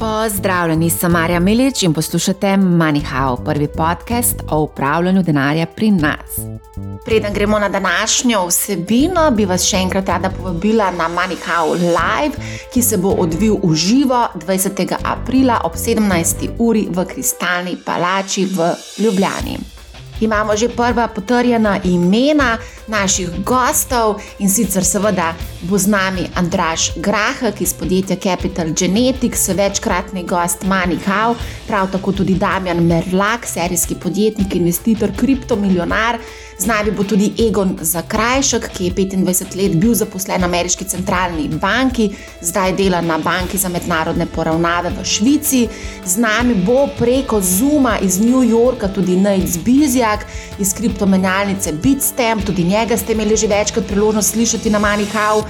Pozdravljeni, sem Marja Milič in poslušate MoneyHow, prvi podcast o upravljanju denarja pri nas. Preden gremo na današnjo vsebino, bi vas še enkrat rada povabila na MoneyHow Live, ki se bo odvil v živo 20. aprila ob 17. uri v Kristalni palači v Ljubljani. Imamo že prva potrjena imena naših gostov in sicer seveda bo z nami Andraš Grahek iz podjetja Capital Genetics, večkratni gost Manihau, prav tako tudi Damjan Merlak, serijski podjetnik, investitor, kriptomilionar. Z nami bo tudi Egon Zakrajšek, ki je 25 let bil zaposlen na ameriški centralni banki, zdaj dela na banki za mednarodne poravnave v Švici. Z nami bo preko Zuma iz New Yorka tudi Nate Bizjak iz kriptomenjalnice Bitstamp, tudi njega ste imeli že večkrat priložnost slišati na Manihau.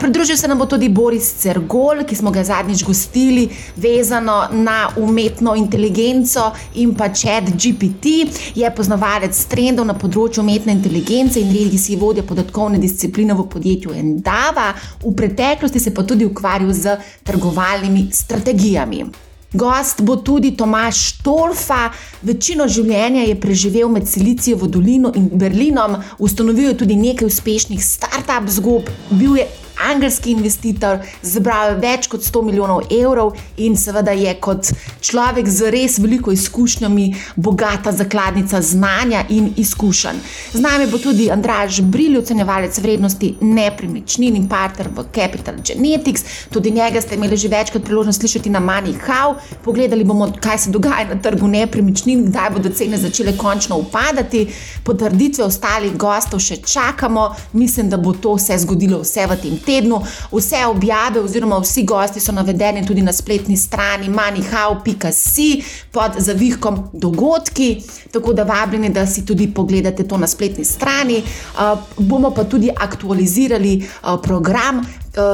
Pridružil se nam bo tudi Boris Cergol, ki smo ga zadnjič gostili, vezano na umetno inteligenco in pa čat GPT. Je poznavalec trendov na področju umetne inteligence in redi si vodja podatkovne discipline v podjetju Endava. V preteklosti se pa tudi ukvarjal z trgovalnimi strategijami. Gost bo tudi Tomaš Torfa. Večino življenja je preživel med Silicijevo dolino in Berlinom, ustanovil je tudi nekaj uspešnih start-up zgodb, bil je angelski investitor, zbral je več kot 100 milijonov evrov in seveda je kot človek z res veliko izkušnjami, bogata zakladnica znanja in izkušenj. Z nami bo tudi Andraž Brilj, ocenjevalec vrednosti nepremičnin in partner v Capital Genetics. Tudi njega ste imeli že večkrat priložnost slišati na Money How. Pogledali bomo, kaj se dogaja na trgu nepremičnin, kdaj bodo cene začele končno upadati. Potrditve ostalih gostov še čakamo. Mislim, da bo to vse zgodilo vse v tem tednu. Vse objave oziroma vsi gosti so navedeni tudi na spletni strani manihau.si pod zavihkom dogodki, tako da vabljeni, da si tudi pogledate to na spletni strani. Uh, bomo pa tudi aktualizirali uh, program.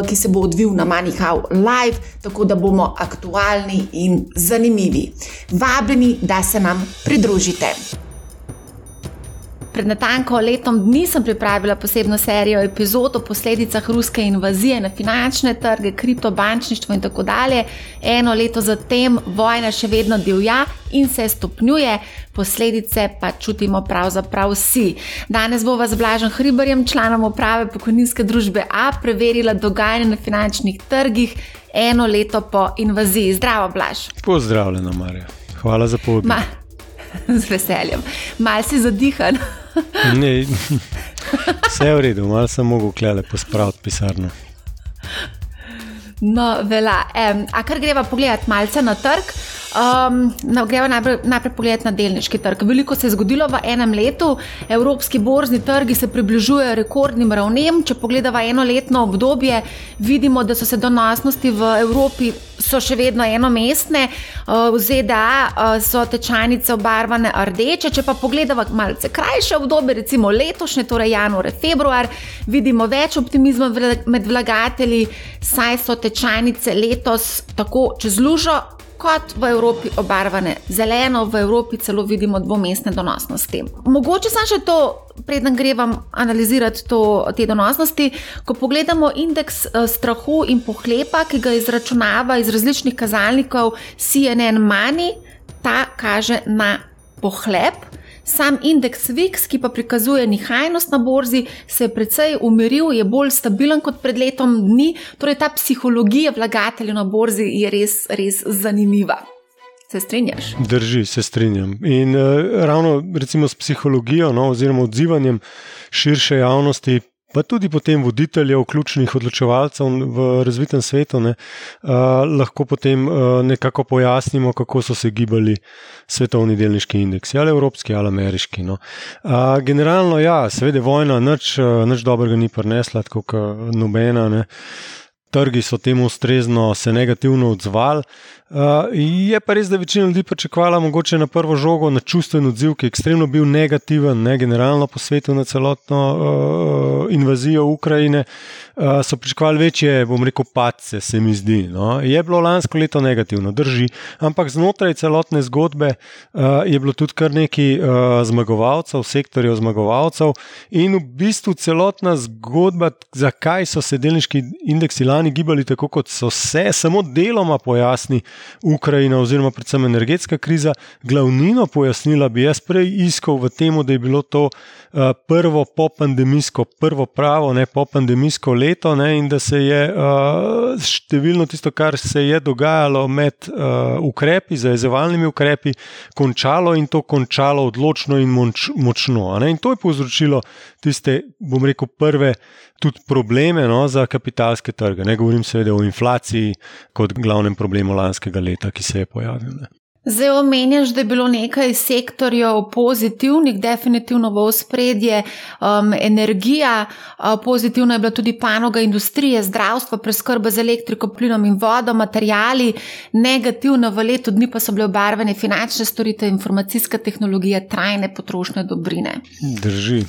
Ki se bo odvil na Manihau Live, tako da bomo aktualni in zanimivi. Vabljeni, da se nam pridružite. Pred natanko letom dni sem pripravila posebno serijo epizod o posledicah ruske invazije na finančne trge, kriptobančništvo in tako dalje. Eno leto zatem vojna še vedno divja in se stopnjuje, posledice pa čutimo pravzaprav vsi. Danes bova z Blažem Hribarjem, članom uprave pokojninske družbe A, preverila dogajanje na finančnih trgih eno leto po invaziji. Zdravo, Blaž. Pozdravljena, Marja. Hvala za povabilo. Z veseljem. Mal si zadihan. Ne, vse je v redu, malo sem mogel klele pospraviti pisarno. No, vela. Um, a kar greva pogledati malce na trg? Um, no, gremo najprej, najprej pogledati na delniški trg. Veliko se je zgodilo v enem letu, evropski borzni trgi se približujejo rekordnim ravnem. Če pogledamo enoletno obdobje, vidimo, da so se donosnosti v Evropi še vedno enomestne, v ZDA so tečajnice obarvane rdeče. Če pa pogledamo malce krajše obdobje, recimo letošnje, torej januar, februar, vidimo več optimizma med vlagatelji, saj so tečajnice letos tako čez lužo kot v Evropi obarvane zeleno, v Evropi celo vidimo dvomestne donosnosti. Mogoče sem še to, preden grem analizirati to, te donosnosti. Ko pogledamo indeks uh, strahu in pohlepa, ki ga izračunava iz različnih kazalnikov CNN Money, ta kaže na pohlep. Sam indeks VIX, ki pa prikazuje nihajnost na borzi, se je precej umiril, je bolj stabilen kot pred letom dni. Torej, ta psihologija vlagateljev na borzi je res, res zanimiva. Se strinjaš? Drži, se strinjam. In uh, ravno recimo s psihologijo, no, oziroma odzivanjem širše javnosti, pa tudi potem voditeljev, ključnih odločevalcev v razvitem svetu, ne, uh, lahko potem uh, nekako pojasnimo, kako so se gibali svetovni delniški indeksi, ali evropski ali ameriški. No. Uh, generalno, ja, seveda, vojna nič, nič dobrega ni prinesla, kot nobena. Ne. Trgi so temu ustrezno se negativno odzvali, Uh, je pa res, da je večina ljudi pričakovala mogoče na prvo žogo na čustven odziv, ki je ekstremno bil negativen, ne generalno po svetu na celotno uh, invazijo Ukrajine. Uh, so pričakovali večje, bom rekel, pace, se mi zdi. No. Je bilo lansko leto negativno, drži, ampak znotraj celotne zgodbe uh, je bilo tudi kar nekaj uh, zmagovalcev, sektorjev zmagovalcev in v bistvu celotna zgodba, zakaj so se delniški indeksi lani lani gibali tako, kot so se, samo deloma pojasni Ukrajina oziroma predvsem energetska kriza. Glavnino pojasnila bi jaz prej iskal v tem, da je bilo to uh, prvo popandemijsko, prvo pravo, ne popandemijsko leto ne, in da se je uh, številno tisto, kar se je dogajalo med uh, ukrepi, zajezevalnimi ukrepi, končalo in to končalo odločno in moč, močno. In to je povzročilo tiste, bom rekel, prve tudi probleme no, za kapitalske trge. Ne govorim seveda o inflaciji kot glavnem problemu lanskega leta, ki se je pojavil. Ne. Zdaj omenjaš, da je bilo nekaj sektorjev pozitivnih, definitivno v ospredje, um, energija, uh, pozitivna je bila tudi panoga industrije, zdravstvo, preskrba z elektriko, plinom in vodo, materijali, negativno v letu dni pa so bile obarvane finančne storitve, informacijska tehnologija, trajne potrošne dobrine. Drži.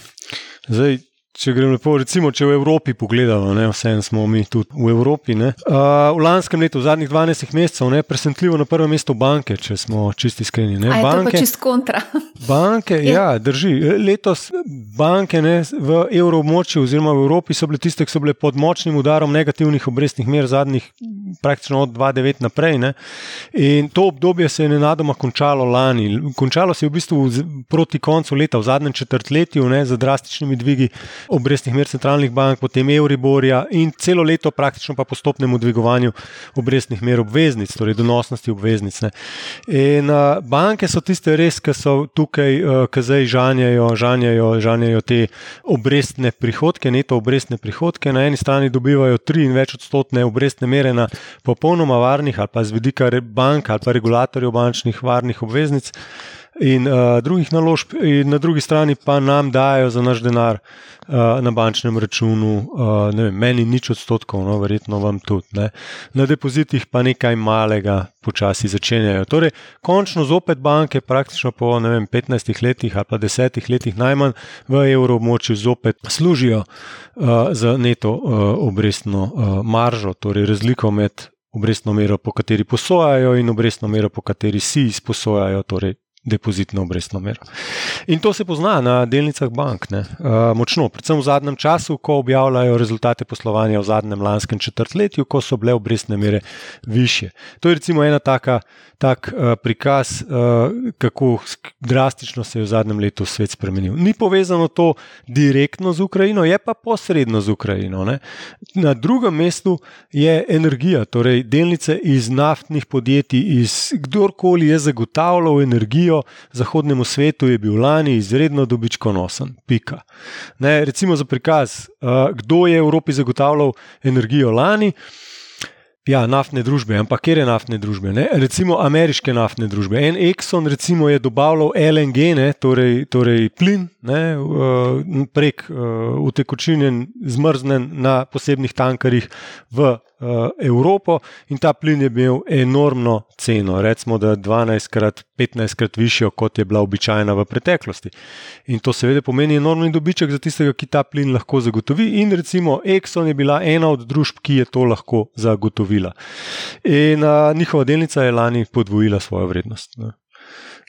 Zdaj, Če gremo lepo, recimo, če v Evropi pogledamo, vse smo mi tudi v Evropi. Ne? V lanskem letu, v zadnjih 12 mesecev, je presenetljivo na prvem mestu banke, če smo čisti iskreni. Banke, čist kontra. banke, ja, drži. Letos banke ne, v evroobmočju oziroma v Evropi so bile tiste, ki so bile pod močnim udarom negativnih obrestnih mer zadnjih praktično od 2009 naprej. Ne? In to obdobje se je nenadoma končalo lani. Končalo se je v bistvu proti koncu leta, v zadnjem četrtletju, ne, z drastičnimi dvigi obrestnih mer centralnih bank, potem Euriborja in celo leto praktično pa postopnemu dvigovanju obrestnih mer obveznic, torej donosnosti obveznic. Ne. In uh, banke so tiste res, ki so tukaj, uh, ki zdaj žanjajo, žanjajo, žanjajo te obrestne prihodke, neto obrestne prihodke. Na eni strani dobivajo tri in več odstotne obrestne mere na popolnoma varnih ali pa z vidika bank ali pa regulatorjev bančnih varnih obveznic in uh, drugih naložb, in na drugi strani pa nam dajo za naš denar uh, na bančnem računu, uh, vem, meni nič odstotkov, no, verjetno vam tudi. Ne. Na depozitih pa nekaj malega počasi začenjajo. Torej, končno zopet banke, praktično po vem, 15 letih ali pa 10 letih najmanj v evroobmočju zopet služijo uh, za neto uh, obrestno uh, maržo, torej razliko med. Obrestno mero, po kateri posojajo, in obrestno mero, po kateri si izposojajo, torej depozitno obrestno mero. In to se pozna na delnicah bank, ne, uh, močno, predvsem v zadnjem času, ko objavljajo rezultate poslovanja v zadnjem lanskem četrtletju, ko so bile obrestne mere više. To je recimo ena taka tak uh, prikaz, uh, kako drastično se je v zadnjem letu svet spremenil. Ni povezano to direktno z Ukrajino, je pa posredno z Ukrajino. Ne. Na drugem mestu je energija, torej delnice iz naftnih podjetij, iz kdorkoli je zagotavljal energijo zahodnemu svetu, je bil lani izredno dobičkonosen. Pika. Ne, recimo za prikaz, uh, kdo je Evropi zagotavljal energijo lani. Ja, naftne družbe, ampak kje je naftne družbe? Ne? Recimo ameriške naftne družbe. En Exxon recimo, je dobavljal LNG, ne? torej, torej plin, ne? prek utekočinjen, zmrznen na posebnih tankarjih v Evropo in ta plin je imel enormno ceno, recimo da 12krat, 15krat višjo, kot je bila običajna v preteklosti. In to seveda pomeni enormni dobiček za tistega, ki ta plin lahko zagotovi. In recimo Exxon je bila ena od družb, ki je to lahko zagotovila. In uh, njihova delnica je lani podvojila svojo vrednost. Ne.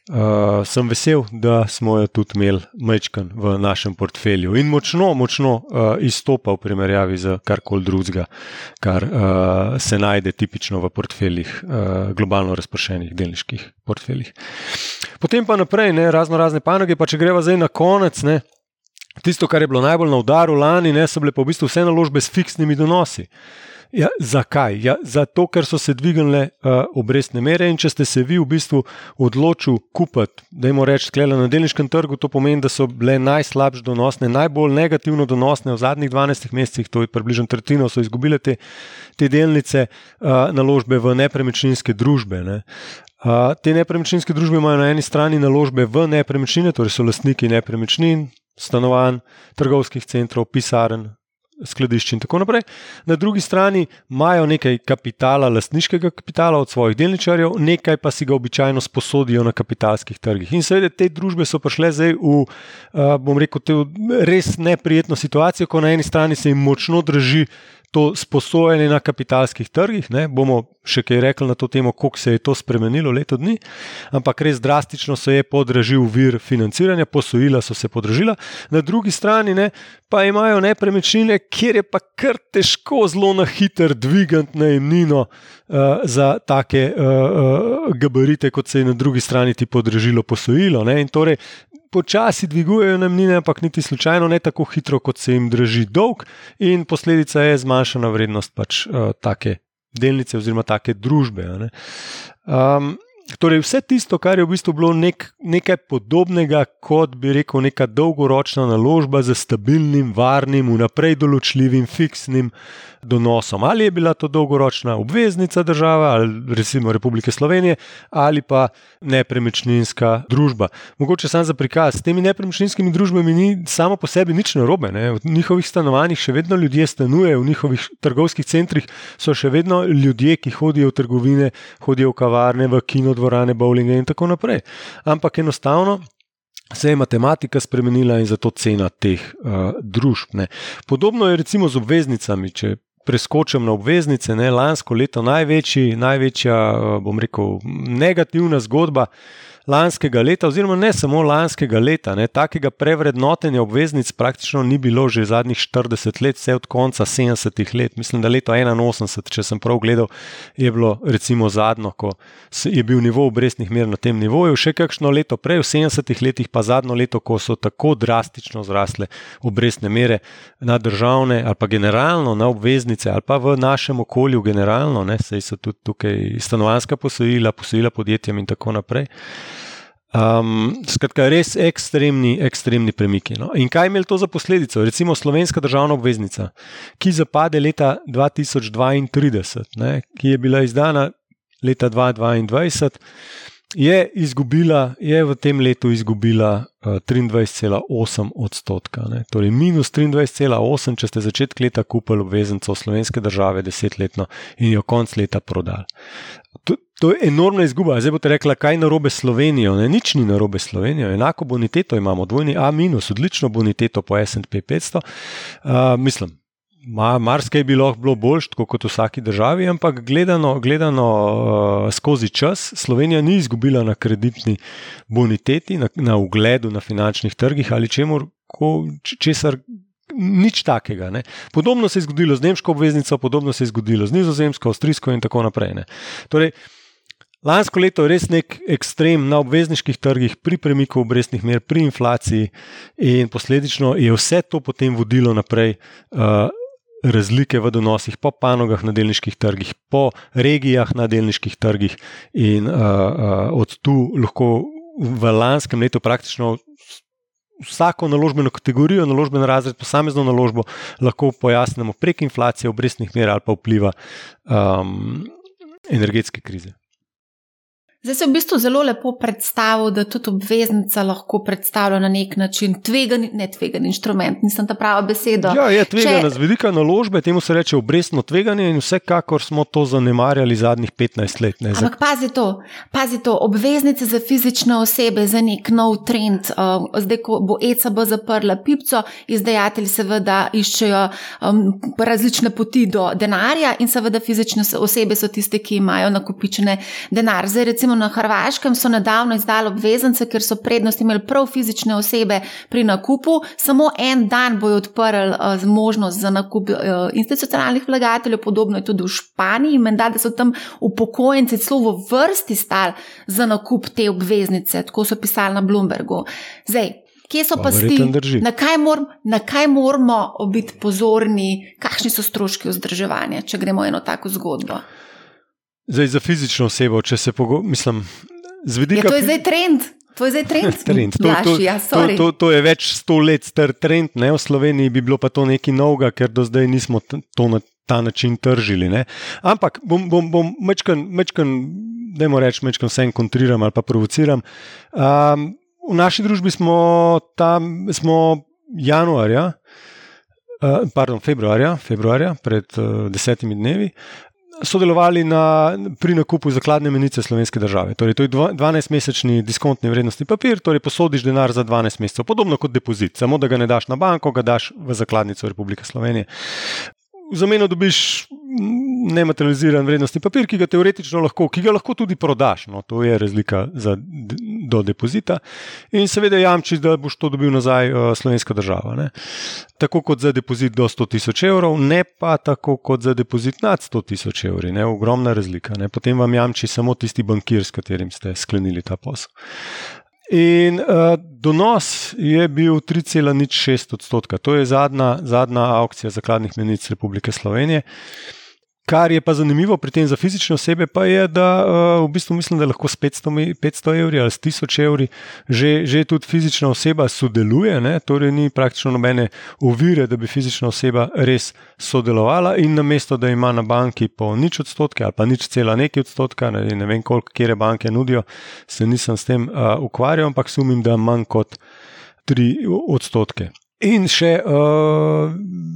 Uh, sem vesel, da smo jo tudi imeli mečkan v našem portfelju in močno, močno uh, izstopa v primerjavi z karkoli drugega, kar uh, se najde tipično v portfeljih, uh, globalno razpršenih delniških portfeljih. Potem pa naprej, ne, razno razne panoge, pa če greva zdaj na konec. Ne, tisto, kar je bilo najbolj na udaru lani, ne, so bile pa v bistvu vse naložbe s fiksnimi donosi. Ja, zakaj? Ja, zato, ker so se dvignile uh, obrestne mere in če ste se vi v bistvu odločili kupiti, da jim rečem, sklele na delniškem trgu, to pomeni, da so bile najslabše donosne, najbolj negativno donosne v zadnjih 12 mesecih, to je približno tretjino, so izgubile te, te delnice uh, naložbe v nepremičninske družbe. Ne. Uh, te nepremičninske družbe imajo na eni strani naložbe v nepremičnine, torej so lastniki nepremičnin, stanovanj, trgovskih centrov, pisarn, skladišč in tako naprej. Na drugi strani imajo nekaj kapitala, lastniškega kapitala od svojih delničarjev, nekaj pa si ga običajno sposodijo na kapitalskih trgih. In seveda te družbe so prišle zdaj v, bom rekel, res neprijetno situacijo, ko na eni strani se jim močno drži to sposojanje na kapitalskih trgih. Ne? Bomo še kaj rekli na to temo, kako se je to spremenilo leto dni, ampak res drastično se je podražil vir financiranja, posojila so se podražila. Na drugi strani ne, pa imajo nepremičnine, kjer je pa kar težko zelo na hiter dvigati najemnino uh, za take uh, uh, gabarite, kot se je na drugi strani ti podražilo posojilo. Ne? In torej počasi dvigujejo najmnine, ampak niti slučajno ne tako hitro, kot se jim drži dolg, in posledica je zmanjšana vrednost pač uh, take delnice oziroma take družbe. Um, torej, vse tisto, kar je v bistvu bilo nek, nekaj podobnega, kot bi rekel, neka dolgoročna naložba z stabilnim, varnim, vnaprej določljivim, fiksnim donosom. Ali je bila to dolgoročna obveznica države, ali recimo Republike Slovenije, ali pa nepremičninska družba. Mogoče samo za prikaz, s temi nepremičninskimi družbami ni samo po sebi nič narobe. Ne? V njihovih stanovanjih še vedno ljudje stanujejo, v njihovih trgovskih centrih so še vedno ljudje, ki hodijo v trgovine, hodijo v kavarne, v kinodvorane, bowlinge in tako naprej. Ampak enostavno. Se je matematika spremenila in zato cena teh uh, družb. Ne. Podobno je recimo z obveznicami. Če preskočim na obveznice. Ne, lansko leto največji, največja, eh, bom rekel, negativna zgodba lanskega leta, oziroma ne samo lanskega leta, ne, takega prevrednotenja obveznic praktično ni bilo že zadnjih 40 let, vse od konca 70 let. Mislim, da leto 81, če sem prav gledal, je bilo recimo zadnjo, ko je bil nivo obrestnih mer na tem nivoju, še kakšno leto prej, v 70 letih, pa zadnjo leto, ko so tako drastično zrasle obrestne mere na državne ali pa generalno na obveznice ali pa v našem okolju generalno, ne, sej so tudi tukaj stanovanska posojila, posojila podjetjem in tako naprej. Um, skratka, res ekstremni, ekstremni premiki. No. In kaj je imelo to za posledico? Recimo slovenska državna obveznica, ki zapade leta 2032, ne, ki je bila izdana leta 2022, je, izgubila, je v tem letu izgubila uh, 23,8 odstotka. Ne. Torej, minus 23,8, če ste začetek leta kupili obveznico slovenske države, desetletno in jo konc leta prodali. To, to je enormna izguba. Zdaj boste rekli, kaj narobe s Slovenijo. Ne, nič ni narobe s Slovenijo, enako boniteto imamo, dvojni A, minus, odlično boniteto po SP 500. Uh, mislim, marsikaj bi lahko bilo boljš, kot v vsaki državi, ampak gledano, gledano uh, skozi čas, Slovenija ni izgubila na kreditni boniteti, na, na ugledu na finančnih trgih ali čemu, česar nič takega. Ne. Podobno se je zgodilo z nemško obveznico, podobno se je zgodilo z nizozemsko, avstrijsko in tako naprej. Torej, lansko leto je res nek ekstrem na obvezniških trgih, pri premiku obrestnih mer, pri inflaciji, in posledično je vse to potem vodilo naprej. Uh, Razlike v donosih po panogah na delniških trgih, po regijah na delniških trgih, in uh, uh, od tu lahko v lanskem letu praktično vsako naložbeno kategorijo, naložbeno razred, posamezno naložbo lahko pojasnimo prek inflacije, obrestnih mer ali pa vpliva um, energetske krize. Zdaj se v bistvu zelo lepo predstavlja, da tudi obveznica lahko predstavlja na nek način tvegan, ne tvegan inštrument, nisem ta prava beseda. Ja, je tvegana Če... z velika naložbe, temu se reče obrestno tveganje in vsekakor smo to zanemarjali zadnjih 15 let. Ne, Ampak pazi to, pazi to, obveznice za fizične osebe, za nek nov trend. Um, zdaj, ko bo ECB zaprla pipco, izdajatelji seveda iščejo um, različne poti do denarja in seveda fizične osebe so tiste, ki imajo nakopičene denar. Zdaj, recimo, recimo na Hrvaškem so nedavno izdali obveznice, ker so prednost imeli prav fizične osebe pri nakupu. Samo en dan bojo odprli uh, možnost za nakup uh, institucionalnih vlagateljev, podobno je tudi v Španiji. Menda, da so tam upokojenci celo v vrsti stali za nakup te obveznice, tako so pisali na Bloombergu. Zdaj, Kje so pa sti, na kaj, mor, na kaj moramo biti pozorni, kakšni so stroški vzdrževanja, če gremo eno tako zgodbo? Zdaj, za fizično osebo, če se pogovarjam, z vidika. Ja, to je zdaj trend. To je zdaj trend. trend. To, Laž, to, ja, to, to, to je več sto let star trend, ne? v Sloveniji bi bilo pa to nekaj novega, ker do zdaj nismo to na ta način tržili. Ne? Ampak bom, bom, bom mečkan, mečkan, da mo rečem, mečkan vsem kontriram ali pa provociram. Um, v naši družbi smo tam, smo januarja. Uh, pardon, februarja, februarja, pred uh, desetimi dnevi, sodelovali na, pri nakupu zakladne menice slovenske države. Torej, to je 12-mesečni diskontni vrednostni papir, torej posodiš denar za 12 mesecev, podobno kot depozit, samo da ga ne daš na banko, ga daš v zakladnico Republike Slovenije. v zameno dobiš nematerializiran vrednostni papir, ki ga teoretično lahko, ki ga lahko tudi prodaš. No, to je razlika za, do depozita. In seveda jamči, da boš to dobil nazaj uh, slovenska država. Ne. Tako kot za depozit do 100 tisoč evrov, ne pa tako kot za depozit nad 100 tisoč evri. Ne. Ogromna razlika. Ne. Potem vam jamči samo tisti bankir, s katerim ste sklenili ta posel. In uh, donos je bil 3,06 odstotka. To je zadnja, zadnja aukcija zakladnih menic Republike Slovenije. Kar je pa zanimivo pri tem za fizične osebe, pa je, da uh, v bistvu mislim, da lahko s 500, 500 evri ali s 1000 evri že, že tudi fizična oseba sodeluje, ne? torej ni praktično nobene ovire, da bi fizična oseba res sodelovala in namesto, da ima na banki po nič odstotke ali pa nič cela nekaj odstotka, ne, ne vem koliko kere banke nudijo, se nisem s tem uh, ukvarjal, ampak sumim, da manj kot 3 odstotke. In še uh,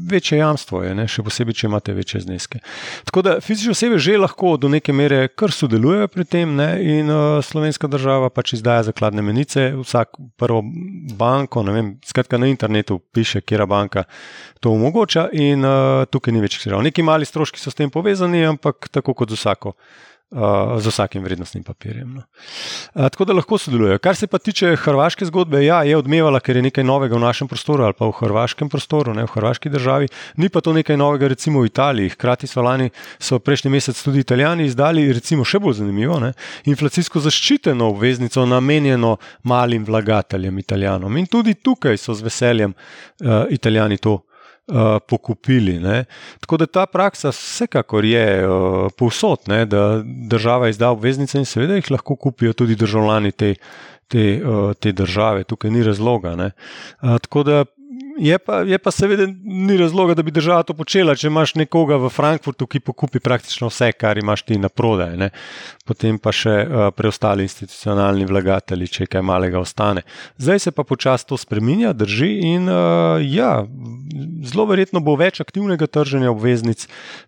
večje jamstvo je, ne? še posebej, če imate večje zneske. Tako da fizične osebe že lahko do neke mere kar sodelujejo pri tem, ne? in uh, slovenska država pač izdaja zakladne menice. Vsak prvo banko, ne vem, skratka na internetu piše, kera banka to omogoča, in uh, tukaj ni več težav. Neki mali stroški so s tem povezani, ampak tako kot z vsako z vsakim vrednostnim papirjem. No. Tako da lahko sodelujejo. Kar se pa tiče hrvaške zgodbe, ja, je odmevala, ker je nekaj novega v našem prostoru ali pa v hrvaškem prostoru, ne v hrvaški državi. Ni pa to nekaj novega, recimo v Italiji. Hkrati so lani, so prejšnji mesec tudi Italijani izdali, recimo še bolj zanimivo, ne, inflacijsko zaščiteno obveznico namenjeno malim vlagateljem, Italijanom. In tudi tukaj so z veseljem uh, Italijani to uh, pokupili. Ne. Tako da ta praksa vsekakor je uh, povsod, ne, da država izda obveznice in seveda jih lahko kupijo tudi državljani te, te, uh, te države. Tukaj ni razloga. Uh, tako da je pa, je pa seveda ni razloga, da bi država to počela, če imaš nekoga v Frankfurtu, ki pokupi praktično vse, kar imaš ti na prodaj. Ne? Potem pa še uh, preostali institucionalni vlagatelji, če kaj malega ostane. Zdaj se pa počasi to spremenja, drži in uh, ja, zelo verjetno bo več aktivnega trženja obveznic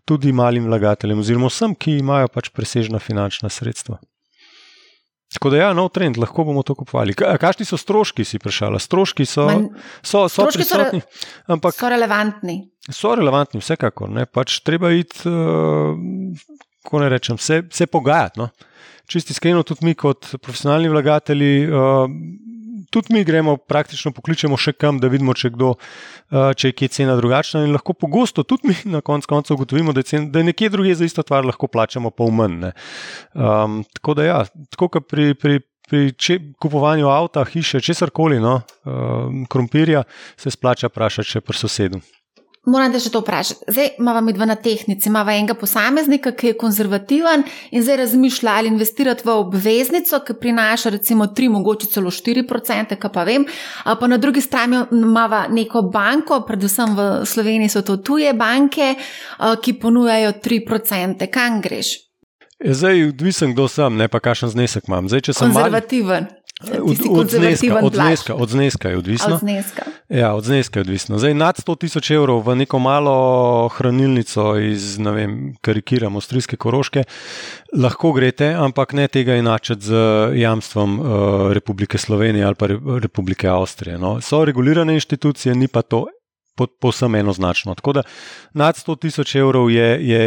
tudi malim vlagateljem, oziroma vsem, ki imajo pač presežna finančna sredstva. Tako da, ja, nov trend, lahko bomo to kupovali. Kakšni so stroški, si vprašala? Stroški so, Man, so, so stroški prisotni, so, ampak so relevantni. So relevantni, vsekakor. Ne? Pač treba iti, uh, ko ne rečem, se, se pogajati. No? Čisti iskreno, tudi mi, kot profesionalni vlagatelji, uh, tudi mi gremo, praktično pokličemo še kam, da vidimo, če, kdo, uh, če je kje cena drugačna. In lahko pogosto tudi mi na koncu koncev ugotovimo, da je, cen, da je nekje drugje za isto stvar lahko plačamo pol manj. Um, tako da, ja, tako kot pri. pri Pri če, kupovanju avta, hiše, česar koli, no, um, krompirja, se splača vprašati še pri sosedu. Moram te še to vprašati. Zdaj imamo mi dva na tehnici, imamo enega posameznika, ki je konzervativen in zdaj razmišlja ali investirati v obveznico, ki prinaša recimo 3, mogoče celo 4%, kaj pa vem. Pa na drugi strani imamo neko banko, predvsem v Sloveniji so to tuje banke, ki ponujajo 3%. Kam greš? Zdaj, odvisen, kdo sem, ne pa kakšen znesek imam. Zdaj, konzervativen. Mali... Od, od, zneska, od, zneska, od zneska je odvisno. Od zneska. Ja, od zneska je odvisno. Zdaj, nad 100 tisoč evrov v neko malo hranilnico iz, ne vem, karikiramo, avstrijske koroške, lahko greste, ampak ne tega enačiti z jamstvom uh, Republike Slovenije ali pa Republike Avstrije. No. So regulirane inštitucije, ni pa to povsem enoznačno. Tako da nad 100 tisoč evrov je, je,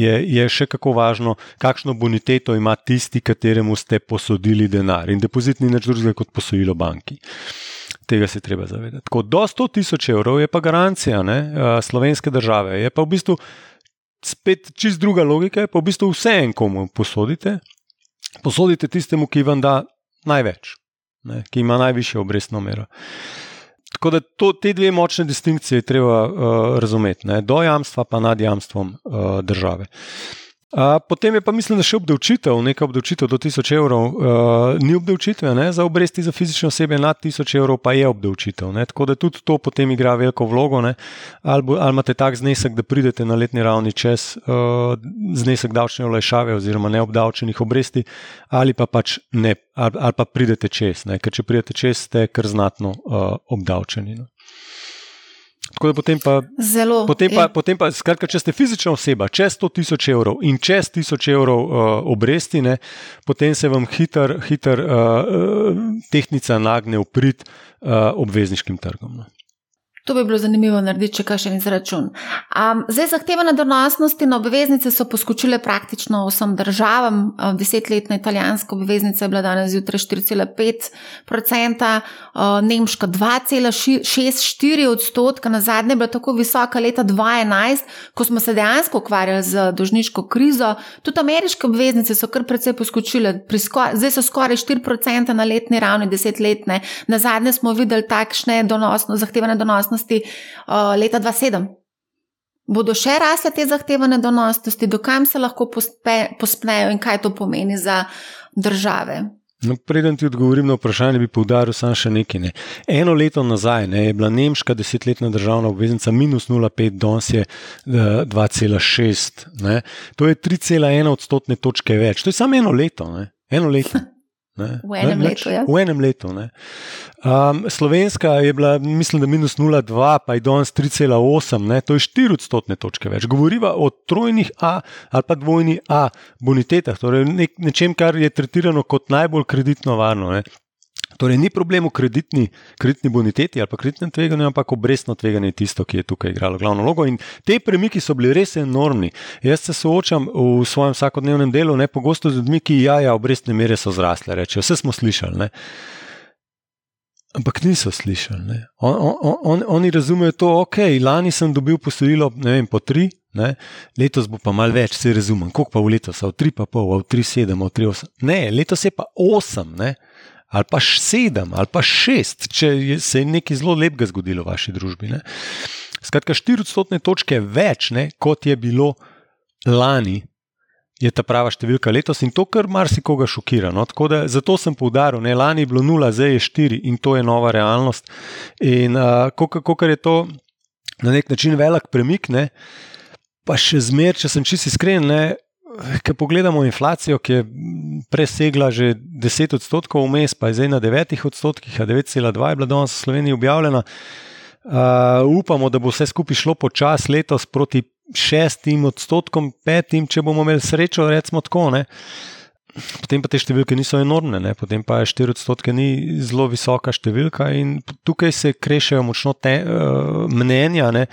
je, je, še kako važno, kakšno boniteto ima tisti, kateremu ste posodili denar. In depozit ni nič drugega kot posojilo banki. Tega se treba zavedati. Tako, do 100 tisoč evrov je pa garancija ne, slovenske države. Je pa v bistvu spet čist druga logika, je pa v bistvu vse en, komu posodite. Posodite tistemu, ki vam da največ, ne, ki ima najvišjo obrestno mero. Tako da to, te dve močne distinkcije treba uh, razumeti, ne? do jamstva pa nad jamstvom uh, države. Potem je pa mislim, da še obdavčitev, nekaj obdavčitev do 1000 evrov, uh, ni obdavčitve, ne? za obresti za fizične osebe nad 1000 evrov pa je obdavčitev. Ne? Tako da tudi to potem igra veliko vlogo. Ali, bo, ali imate tak znesek, da pridete na letni ravni čez uh, znesek davčne olajšave oziroma neobdavčenih obresti, ali pa pač ne, ali, ali pa pridete čez, ne? ker če pridete čez, ste kar znatno uh, obdavčeni. Ne? Tako da potem pa, Zelo, potem pa, potem pa skratka, če ste fizična oseba, čez 100 tisoč evrov in čez 1000 evrov uh, obresti, ne, potem se vam hiter, hiter uh, tehnica nagne v prid uh, obvezniškim trgom. Ne. To bi bilo zanimivo narediti, če kaj še ni zračun. Um, zdaj, zahtevane donosnosti na obveznice so poskočile praktično vsem državam. Um, desetletna italijanska obveznica je bila danes zjutraj 4,5%, uh, nemška 2,64 odstotka, na zadnje je bila tako visoka leta 2011, ko smo se dejansko ukvarjali z dožniško krizo. Tudi ameriške obveznice so kar precej poskočile, zdaj so skoraj 4% na letni ravni, desetletne. Na zadnje smo videli takšne donosno, zahtevane donosnosti uh, leta 2007. Bodo še rasle te zahtevane donosnosti, dokam se lahko pospe, pospnejo in kaj to pomeni za države? No, preden ti odgovorim na vprašanje, bi poudaril samo še nekaj. Ne. Eno leto nazaj ne, je bila nemška desetletna državna obveznica minus 0,5, danes je 2,6. To je 3,1 odstotne točke več. To je samo eno leto. Ne. Eno leto. Ne? V enem ne, letu. Ja. V enem letu um, Slovenska je bila, mislim, da minus 0,2, pa je danes 3,8, to je 4 odstotne točke več. Govoriva o trojnih A ali pa dvojni A bonitetah, torej nek, nečem, kar je tretirano kot najbolj kreditno varno. Ne? Torej, ni problem v kreditni, kreditni boniteti ali pa kreditnem tveganju, ampak obrestno tveganje je tisto, ki je tukaj igralo glavno vlogo. In te premiki so bili res enormni. Jaz se soočam v svojem vsakodnevnem delu, ne pogosto z ljudmi, ki ja, ja, obrestne mere so zrasle. Rečejo, vse smo slišali. Ne. Ampak niso slišali. On, on, on, oni razumejo to, ok, lani sem dobil posojilo vem, po tri, ne? letos bo pa mal več, se razumem. Koliko pa v letos, v tri pa pol, v tri sedem, v tri osem. Ne, letos je pa osem. Ne? Ali pa sedem, ali pa šest, če se je nekaj zelo lepega zgodilo v vaši družbi. Ne. Skratka, štiri odstotne točke več, ne, kot je bilo lani, je ta prava številka letos in to kar marsikoga šokira. No. Da, zato sem poudaril, da lani je bilo nula, zdaj je štiri in to je nova realnost. In kako je to na nek način velik premik, ne, pa še zmeraj, če sem čisto iskren. Ne, Ker pogledamo inflacijo, ki je presegla že 10 odstotkov, vmes pa je zdaj na 9 odstotkih, a 9,2 je bila danes v Sloveniji objavljena. Uh, upamo, da bo vse skupaj šlo počasi letos proti 6 odstotkom, 5, če bomo imeli srečo, recimo tako. Ne. Potem pa te številke niso enormne, ne. potem pa je 4 odstotke ni zelo visoka številka in tukaj se krešajo močno te, uh, mnenja. Ne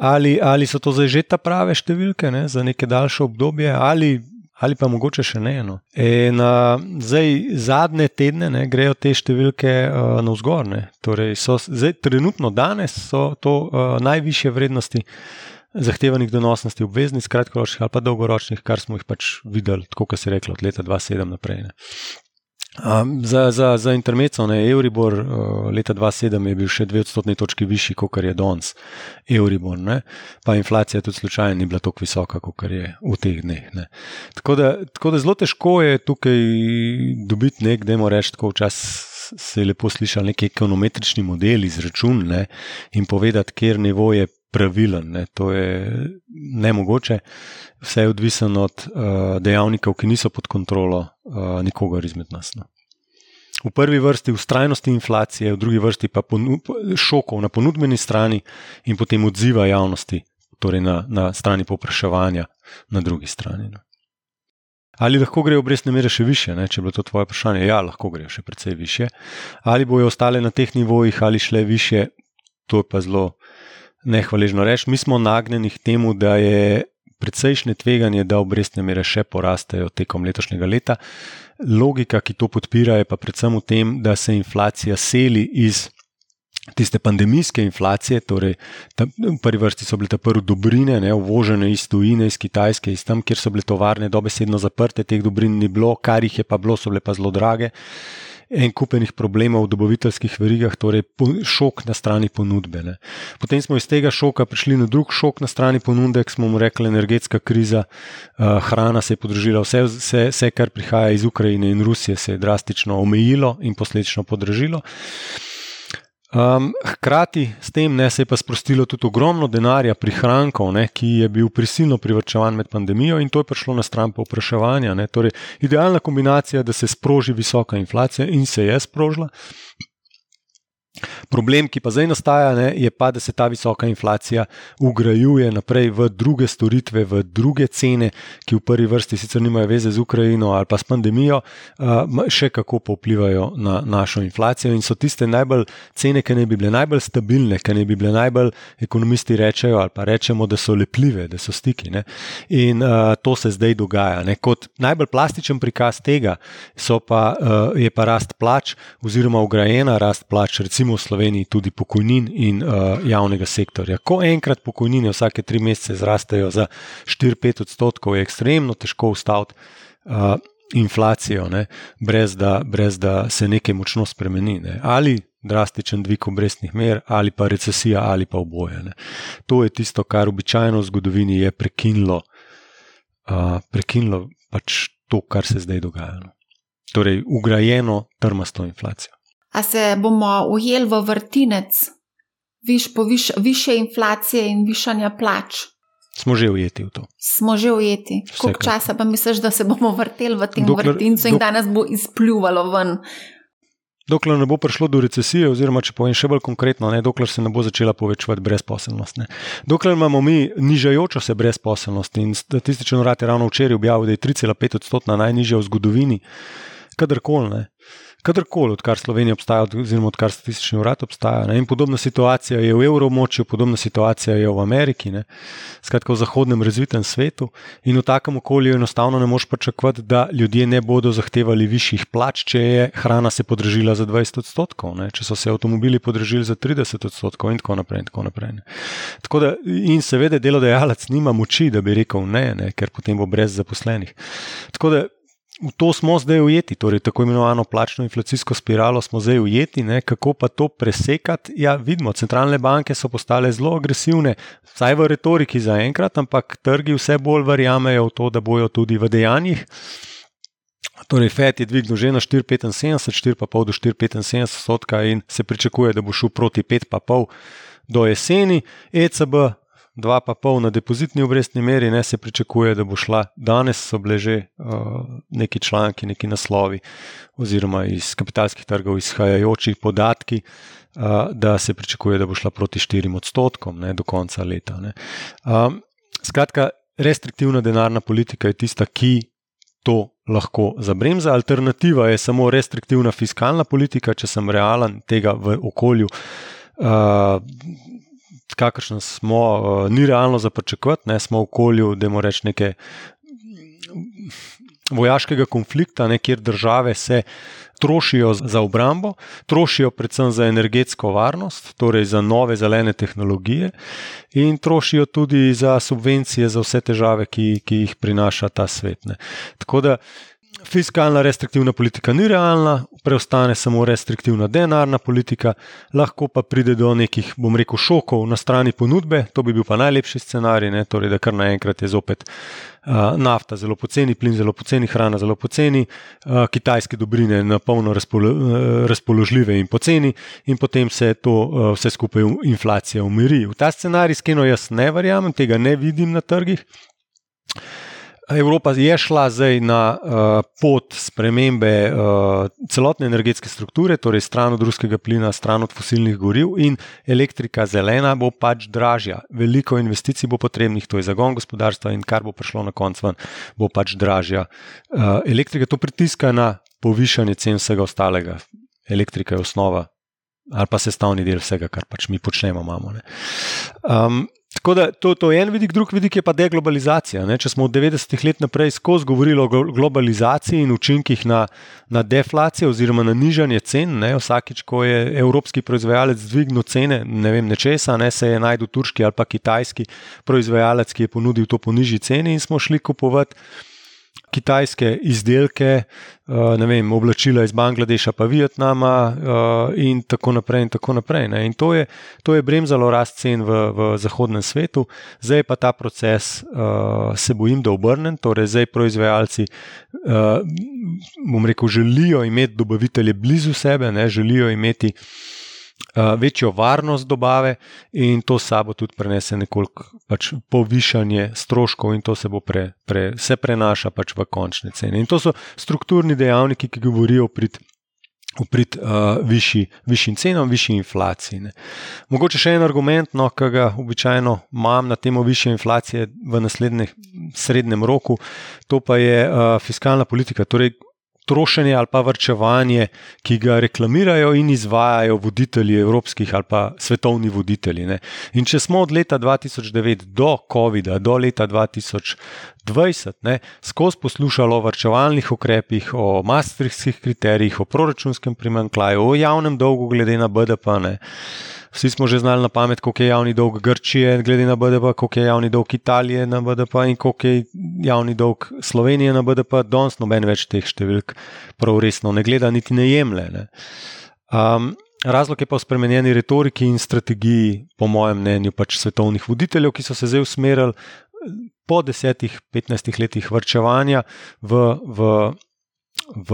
ali, ali so to zdaj že ta prave številke ne, za neke daljše obdobje, ali, ali pa mogoče še ne. No. In, uh, zdaj, zadnje tedne ne, grejo te številke uh, navzgor. Torej so, zdaj, trenutno, danes so to uh, najviše vrednosti. Zahtevanih donosnosti obveznic, kratkoročnih ali pa dolgoročnih, kar smo jih pač videli, tako kot se je reklo, od leta 2007 naprej. Ne. Um, za za, za intermezzo, Euribor uh, leta 2007 je bil še dve odstotni točki višji, kot je danes, Euribor. Ne? Pa inflacija tudi slučajno ni bila tako visoka, kot je v teh dneh. Tako da, tako da zelo težko je tukaj dobiti nek, da moramo reči, tako včasih se je lepo slišati, neki ekonometrični model izračun ne? in povedati, kjer nivo je pravilen. Ne? To je nemogoče. Vse je odvisno od uh, dejavnikov, ki niso pod kontrolo uh, nikogar izmed nas. No. V prvi vrsti ustrajnosti inflacije, v drugi vrsti pa šokov na ponudbeni strani in potem odziva javnosti, torej na, na strani popraševanja, na drugi strani. No. Ali lahko grejo obrestne mere še više, ne? če je bilo to tvoje vprašanje? Ja, lahko grejo še precej više. Ali bojo ostale na teh nivojih ali šle više, to je pa zelo nehvaležno reči. Mi smo nagnjeni k temu, da je precejšnje tveganje, da obrestne mere še porastejo tekom letošnjega leta. Logika, ki to podpira, je pa predvsem v tem, da se inflacija seli iz. Tiste pandemijske inflacije, torej ta, v prvi vrsti so bile te prve dobrine, ne, uvožene iz tujine, iz Kitajske, iz tam, kjer so bile tovarne dobesedno zaprte, teh dobrin ni bilo, kar jih je pa bilo, so bile pa zelo drage en kupenih problemov v dobaviteljskih verigah, torej šok na strani ponudbe. Ne. Potem smo iz tega šoka prišli na drug šok na strani ponudbe, ki smo mu rekli energetska kriza, uh, hrana se je podražila, vse, vse, vse, kar prihaja iz Ukrajine in Rusije, se je drastično omejilo in posledično podražilo. Um, hkrati s tem ne, se je pa sprostilo tudi ogromno denarja, prihrankov, ne, ki je bil prisilno privrčevan med pandemijo, in to je prišlo na stran povpraševanja. Torej, idealna kombinacija, da se sproži visoka inflacija, in se je sprožila. Problem, ki pa zdaj nastaja, ne, je pa, da se ta visoka inflacija ugrajuje naprej v druge storitve, v druge cene, ki v prvi vrsti sicer nimajo veze z Ukrajino ali pa s pandemijo, še kako vplivajo na našo inflacijo in so tiste najbolj cene, ki ne bi bile najbolj stabilne, ki ne bi bile najbolj, ekonomisti rečejo ali pa rečemo, da so lepljive, da so stiki. Ne. In uh, to se zdaj dogaja. Ne. Kot najbolj plastičen prikaz tega pa, uh, je pa rast plač oziroma ugrajena rast plač, recimo v Sloveniji. Sloveniji tudi pokojnin in uh, javnega sektorja. Ko enkrat pokojnine vsake tri mesece zrastejo za 4-5 odstotkov, je ekstremno težko ustaviti uh, inflacijo, ne, brez, da, brez da se nekaj močno spremeni. Ne. Ali drastičen dvig obrestnih mer, ali pa recesija, ali pa oboje. Ne. To je tisto, kar običajno v zgodovini je prekinilo, uh, prekinilo pač to, kar se zdaj dogaja. No. Torej, ugrajeno trmasto inflacijo. A se bomo ujeli v vrtinec, viš po viš, više inflacije in višanja plač? Smo že ujeti v to. Smo že ujeti. Koliko časa pa misliš, da se bomo vrteli v tem dokler, vrtincu in dok, da nas bo izpljuvalo ven? Dokler ne bo prišlo do recesije, oziroma če povem še bolj konkretno, ne, dokler se ne bo začela povečevati brezposelnost. Ne. Dokler imamo mi nižajočo se brezposelnost in statistični urad je ravno včeraj objavil, da je 3,5 odstotna najnižja v zgodovini, kadarkoli kadarkoli, odkar Slovenija obstaja, oziroma odkar statistični urad obstaja. Ne? In podobna situacija je v evromočju, podobna situacija je v Ameriki, ne? skratka v zahodnem razvitem svetu. In v takem okolju enostavno ne moš pričakovati, da ljudje ne bodo zahtevali višjih plač, če je hrana se podražila za 20 odstotkov, ne? če so se avtomobili podražili za 30 odstotkov in tako naprej. In, tako naprej, tako da, in seveda delodajalec nima moči, da bi rekel ne, ne? ker potem bo brez zaposlenih. Tako da v to smo zdaj ujeti, torej tako imenovano plačno inflacijsko spiralo smo zdaj ujeti. Ne? Kako pa to presekati? Ja, vidimo, centralne banke so postale zelo agresivne, vsaj v retoriki zaenkrat, ampak trgi vse bolj verjamejo v to, da bojo tudi v dejanjih. Torej, FED je dvignil že na 4,75, 4,5 do 4,75 odstotka in se pričakuje, da bo šel proti 5,5 do jeseni. ECB 2,5 na depozitni obrestni meri, ne se pričakuje, da bo šla. Danes so bile že uh, neki članki, neki naslovi, oziroma iz kapitalskih trgov izhajajoči podatki, uh, da se pričakuje, da bo šla proti 4 odstotkom ne, do konca leta. Um, skratka, restriktivna denarna politika je tista, ki to lahko zabremza. Alternativa je samo restriktivna fiskalna politika, če sem realen tega v okolju. Uh, kakršen smo, uh, ni realno za pričakovati, ne smo v okolju, da moramo reči neke vojaškega konflikta, ne, kjer države se trošijo za obrambo, trošijo predvsem za energetsko varnost, torej za nove zelene tehnologije, in trošijo tudi za subvencije za vse težave, ki, ki jih prinaša ta svet. Ne. Tako da fiskalna restriktivna politika ni realna, preostane samo restriktivna denarna politika, lahko pa pride do nekih, bom rekel, šokov na strani ponudbe, to bi bil pa najlepši scenarij, ne, torej, da kar naenkrat je zopet uh, nafta zelo poceni, plin zelo poceni, hrana zelo poceni, uh, kitajske dobrine na polno razpolo, uh, razpoložljive in poceni, in potem se to uh, vse skupaj inflacija umiri. V ta scenarij, skeno jaz ne verjamem, tega ne vidim na trgih. Evropa je šla zdaj na uh, pot spremembe uh, celotne energetske strukture, torej stran od ruskega plina, stran od fosilnih goriv, in elektrika zelena bo pač dražja. Veliko investicij bo potrebnih, to je zagon gospodarstva, in kar bo prišlo na koncu ven, bo pač dražja. Uh, elektrika to pritiska na povišanje cen vsega ostalega. Elektrika je osnova ali pa sestavni del vsega, kar pač mi počnemo. Imamo, Tako da to, to je en vidik, drugi vidik je pa deglobalizacija. Ne? Če smo od 90-ih let naprej skozi govorili o globalizaciji in učinkih na, na deflacijo oziroma na nižanje cen, ne? vsakič, ko je evropski proizvajalec dvignil cene, ne vem, nečesa, ne se je najdel turški ali pa kitajski proizvajalec, ki je ponudil to po nižji ceni in smo šli kupovati kitajske izdelke, ne vem, oblačila iz Bangladeša, pa Vietnama, eh, in tako naprej. In, tako naprej, in to, je, to je bremzalo rast cen v, v zahodnem svetu, zdaj pa ta proces, eh, se bojim, da obrnem. Torej, zdaj proizvajalci, bom rekel, želijo imeti dobavitelje blizu sebe, ne, želijo imeti. Eh, večjo varnost dobave, in to sabo tudi prenese nekoliko pač povišanje stroškov, in to se, pre, pre, se prenaša pač v končne cene. In to so strukturni dejavniki, ki govorijo prid uprit uh, višji, višjim cenam, višji inflaciji. Ne. Mogoče še en argument, no, ki ga običajno imam na temo više inflacije v naslednjem srednjem roku, to pa je uh, fiskalna politika. Torej, trošenje ali pa vrčevanje, ki ga reklamirajo in izvajajo voditelji evropskih ali pa svetovni voditelji. Ne. In če smo od leta 2009 do COVID-a, do leta 2020, ne, skozi poslušali o vrčevalnih ukrepih, o maastrichtskih kriterijih, o proračunskem primankljaju, o javnem dolgu glede na BDP. Ne. Vsi smo že znali na pamet, koliko je javni dolg Grčije, glede na BDP, koliko je javni dolg Italije na BDP in koliko je javni dolg Slovenije na BDP. Danes noben več teh številk prav resno ne gleda, niti ne jemlje. Ne. Um, razlog je pa v spremenjeni retoriki in strategiji, po mojem mnenju, pač svetovnih voditeljev, ki so se zdaj usmerili po 10-15 letih vrčevanja v. v v,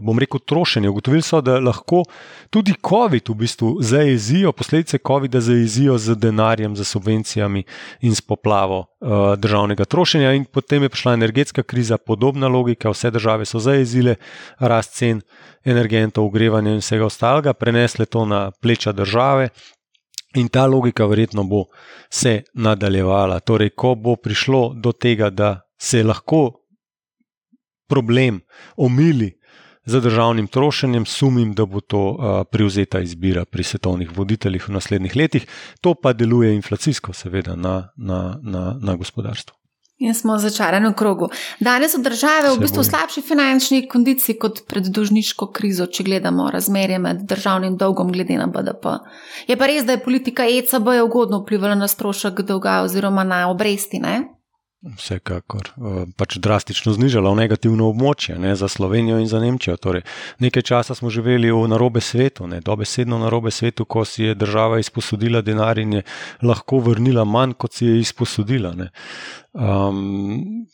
bom rekel, trošenje. Ugotovili so, da lahko tudi COVID v bistvu zajezijo, posledice COVID-a zajezijo z denarjem, z subvencijami in s poplavo uh, državnega trošenja. In potem je prišla energetska kriza, podobna logika, vse države so zajezile rast cen energentov, ogrevanja in vsega ostalega, prenesle to na pleča države. In ta logika verjetno bo se nadaljevala. Torej, ko bo prišlo do tega, da se lahko problem omili z državnim trošenjem, sumim, da bo to uh, prevzeta izbira pri svetovnih voditeljih v naslednjih letih. To pa deluje inflacijsko, seveda, na, na, na, na gospodarstvo. In smo začarani v krogu. Danes so države v bistvu v slabši finančni kondiciji kot pred dužniško krizo, če gledamo razmerje med državnim dolgom glede na BDP. Je pa res, da je politika ECB ugodno vplivala na strošek dolga oziroma na obresti, ne? Vsekakor. Pač drastično znižala v negativno območje ne, za Slovenijo in za Nemčijo. Torej, nekaj časa smo živeli v narobe svetu, ne, dobesedno narobe svetu, ko si je država izposodila denar in je lahko vrnila manj, kot si je izposodila. Ne. Um,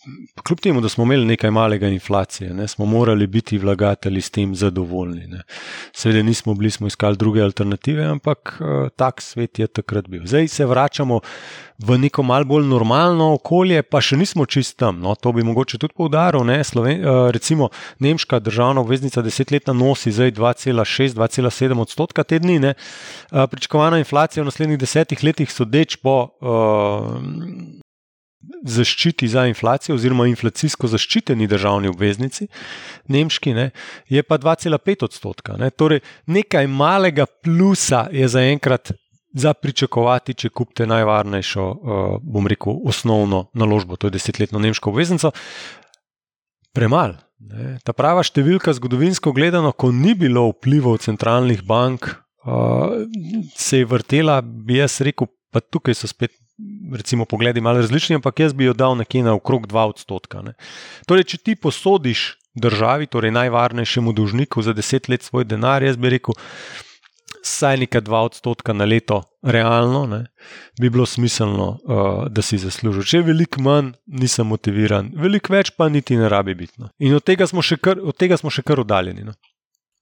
kljub temu, da smo imeli nekaj malega inflacije, ne, smo morali biti vlagatelji s tem zadovoljni. Ne. Seveda nismo bili, smo iskali druge alternative, ampak uh, tak svet je takrat bil. Zdaj se vračamo v neko malce bolj normalno okolje, pa še nismo čist tam. No, to bi mogoče tudi poudaril. Sloven, uh, recimo, nemška državna obveznica desetletna nosi zdaj 2,6-2,7 odstotka te dni. Uh, pričakovana inflacija v naslednjih desetih letih, sodeč po. Uh, zaščiti za inflacijo, oziroma inflacijsko zaščiteni državni obveznici, nemški, ne, je pa 2,5 odstotka. Ne. Torej, nekaj malega plusa je zaenkrat za pričakovati, če kupite najvarnejšo, uh, bom rekel, osnovno naložbo, to je desetletno nemško obveznico. Premal. Ne. Ta prava številka, zgodovinsko gledano, ko ni bilo vplivov centralnih bank, uh, se je vrtela, bi jaz rekel, pa tukaj so spet recimo, pogledi malo različni, ampak jaz bi jo dal nekje na okrog 2 odstotka. Ne. Torej, če ti posodiš državi, torej najvarnejšemu dolžniku za 10 let svoj denar, jaz bi rekel, saj nekaj 2 odstotka na leto, realno, ne, bi bilo smiselno, uh, da si zaslužiš. Če je veliko manj, nisem motiviran, veliko več pa niti ne rabi biti. No. In od tega smo še kar, tega smo še kar oddaljeni. No.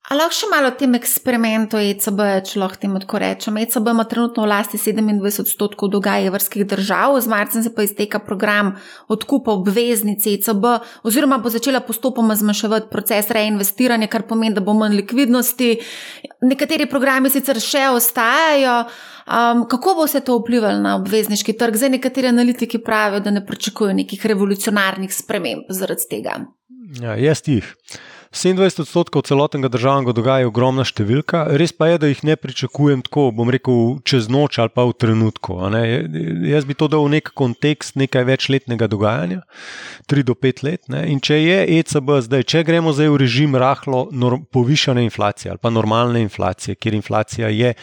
Ali lahko še malo o tem eksperimentu ECB, če lahko temu tako rečem? ECB ima trenutno v lasti 27 odstotkov dolga evrskih držav, z marcem se pa izteka program odkupa obveznic ECB, oziroma bo začela postopoma zmanjševati proces reinvestiranja, kar pomeni, da bo manj likvidnosti. Nekateri programi sicer še ostajajo. Um, kako bo se to vplivalo na obvezniški trg? Zdaj nekateri analitiki pravijo, da ne pričakujejo nekih revolucionarnih sprememb zaradi tega. Ja, jaz jih. 27 odstotkov celotnega državnega dolga je ogromna številka, res pa je, da jih ne pričakujem tako, bom rekel, čez noč ali pa v trenutku. Jaz bi to dal v nek kontekst nekaj večletnega dogajanja, 3 do 5 let. Ne? In če je ECB zdaj, če gremo zdaj v režim rahlo povišene inflacije ali pa normalne inflacije, kjer inflacija je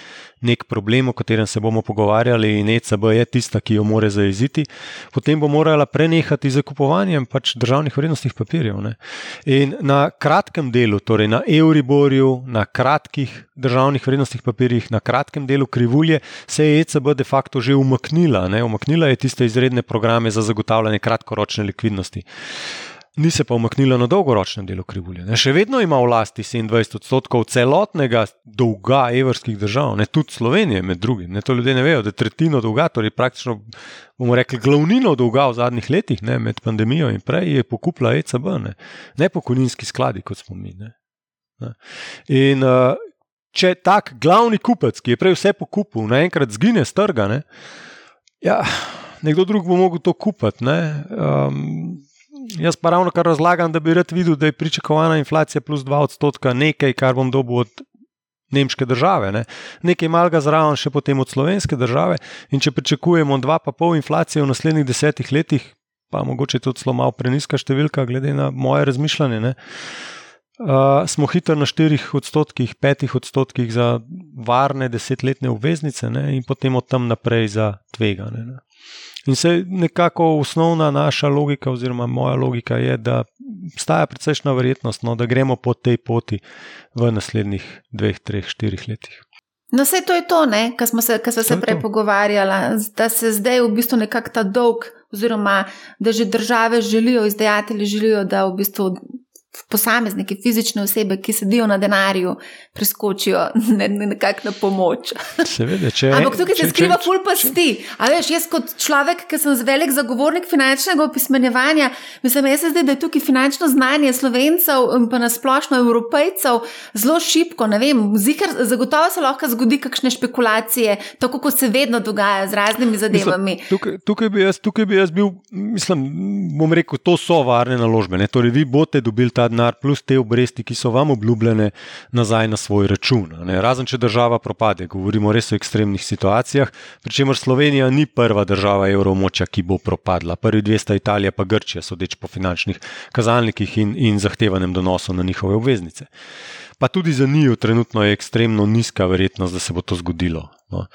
nek problem, o katerem se bomo pogovarjali, in ECB je tista, ki jo more zaeziti, potem bo morala prenehati z kupovanjem pač državnih vrednostnih papirjev. Ne. In na kratkem delu, torej na Euriborju, na kratkih državnih vrednostnih papirjih, na kratkem delu krivulje, se je ECB de facto že umaknila. Ne. Umaknila je tiste izredne programe za zagotavljanje kratkoročne likvidnosti ni se pa umaknila na dolgoročnem delu krivulje. Ne, še vedno ima v lasti 27 odstotkov celotnega dolga evrskih držav, ne tudi Slovenije, med drugim. Ne, to ljudje ne vejo, da tretjino dolga, torej praktično bomo rekli glavnino dolga v zadnjih letih, ne, med pandemijo in prej, je pokupila ECB, ne, ne pokojninski skladi, kot smo mi. Ne. Ne. In uh, če tak glavni kupec, ki je prej vse pokupil, naenkrat zgine z trga, ne, ja, nekdo drug bo mogel to kupiti. Um, jaz pa ravno kar razlagam, da bi rad videl, da je pričakovana inflacija plus 2 odstotka nekaj, kar bom dobil od. Nemške države, ne? nekaj malega zraven, še potem od slovenske države. In če pričakujemo 2,5 inflacije v naslednjih desetih letih, pa mogoče tudi zelo malo preniska številka, glede na moje razmišljanje. Ne? Uh, smo hitro na 4 odstotkih, 5 odstotkih za varne desetletne obveznice, ne? in potem od tam naprej za tvegane. Ne? In se nekako osnovna naša logika, oziroma moja logika je, da obstaja precejšna verjetnost, no, da gremo po tej poti v naslednjih 2, 3, 4 letih. No, vse to je to, kar smo se, se prej pogovarjali, da se zdaj v bistvu nekako ta dolg oziroma da že države želijo, izdajatelji želijo, da v bistvu posamezniki, fizične osebe, ki sedijo na denarju, preskočijo ne, ne, nekako na pomoč. Seveda, če, Ampak tukaj se skriva ful pasti. Veš, jaz kot človek, ki sem velik zagovornik finančnega opismenjevanja, mislim, jaz se zdaj, da je tukaj finančno znanje slovencev in pa nasplošno evropejcev zelo šipko. Zikr, zagotovo se lahko zgodi kakšne špekulacije, tako kot se vedno dogaja z raznimi zadevami. Mislim, tukaj, tukaj, bi jaz, tukaj bi jaz bil, mislim, bom rekel, to so varne naložbe. Ne? Torej, vi boste dobili ta denar, plus te obresti, ki so vam obljubljene, nazaj na svoj račun. Ne? Razen če država propade, govorimo res o ekstremnih situacijah, pri čemer Slovenija ni prva država evromoča, ki bo propadla. Prvi dve sta Italija, pa Grčija, sodeč po finančnih kazalnikih in, in zahtevanem donosu na njihove obveznice. Pa tudi za njih trenutno je ekstremno nizka verjetnost, da se bo to zgodilo. No.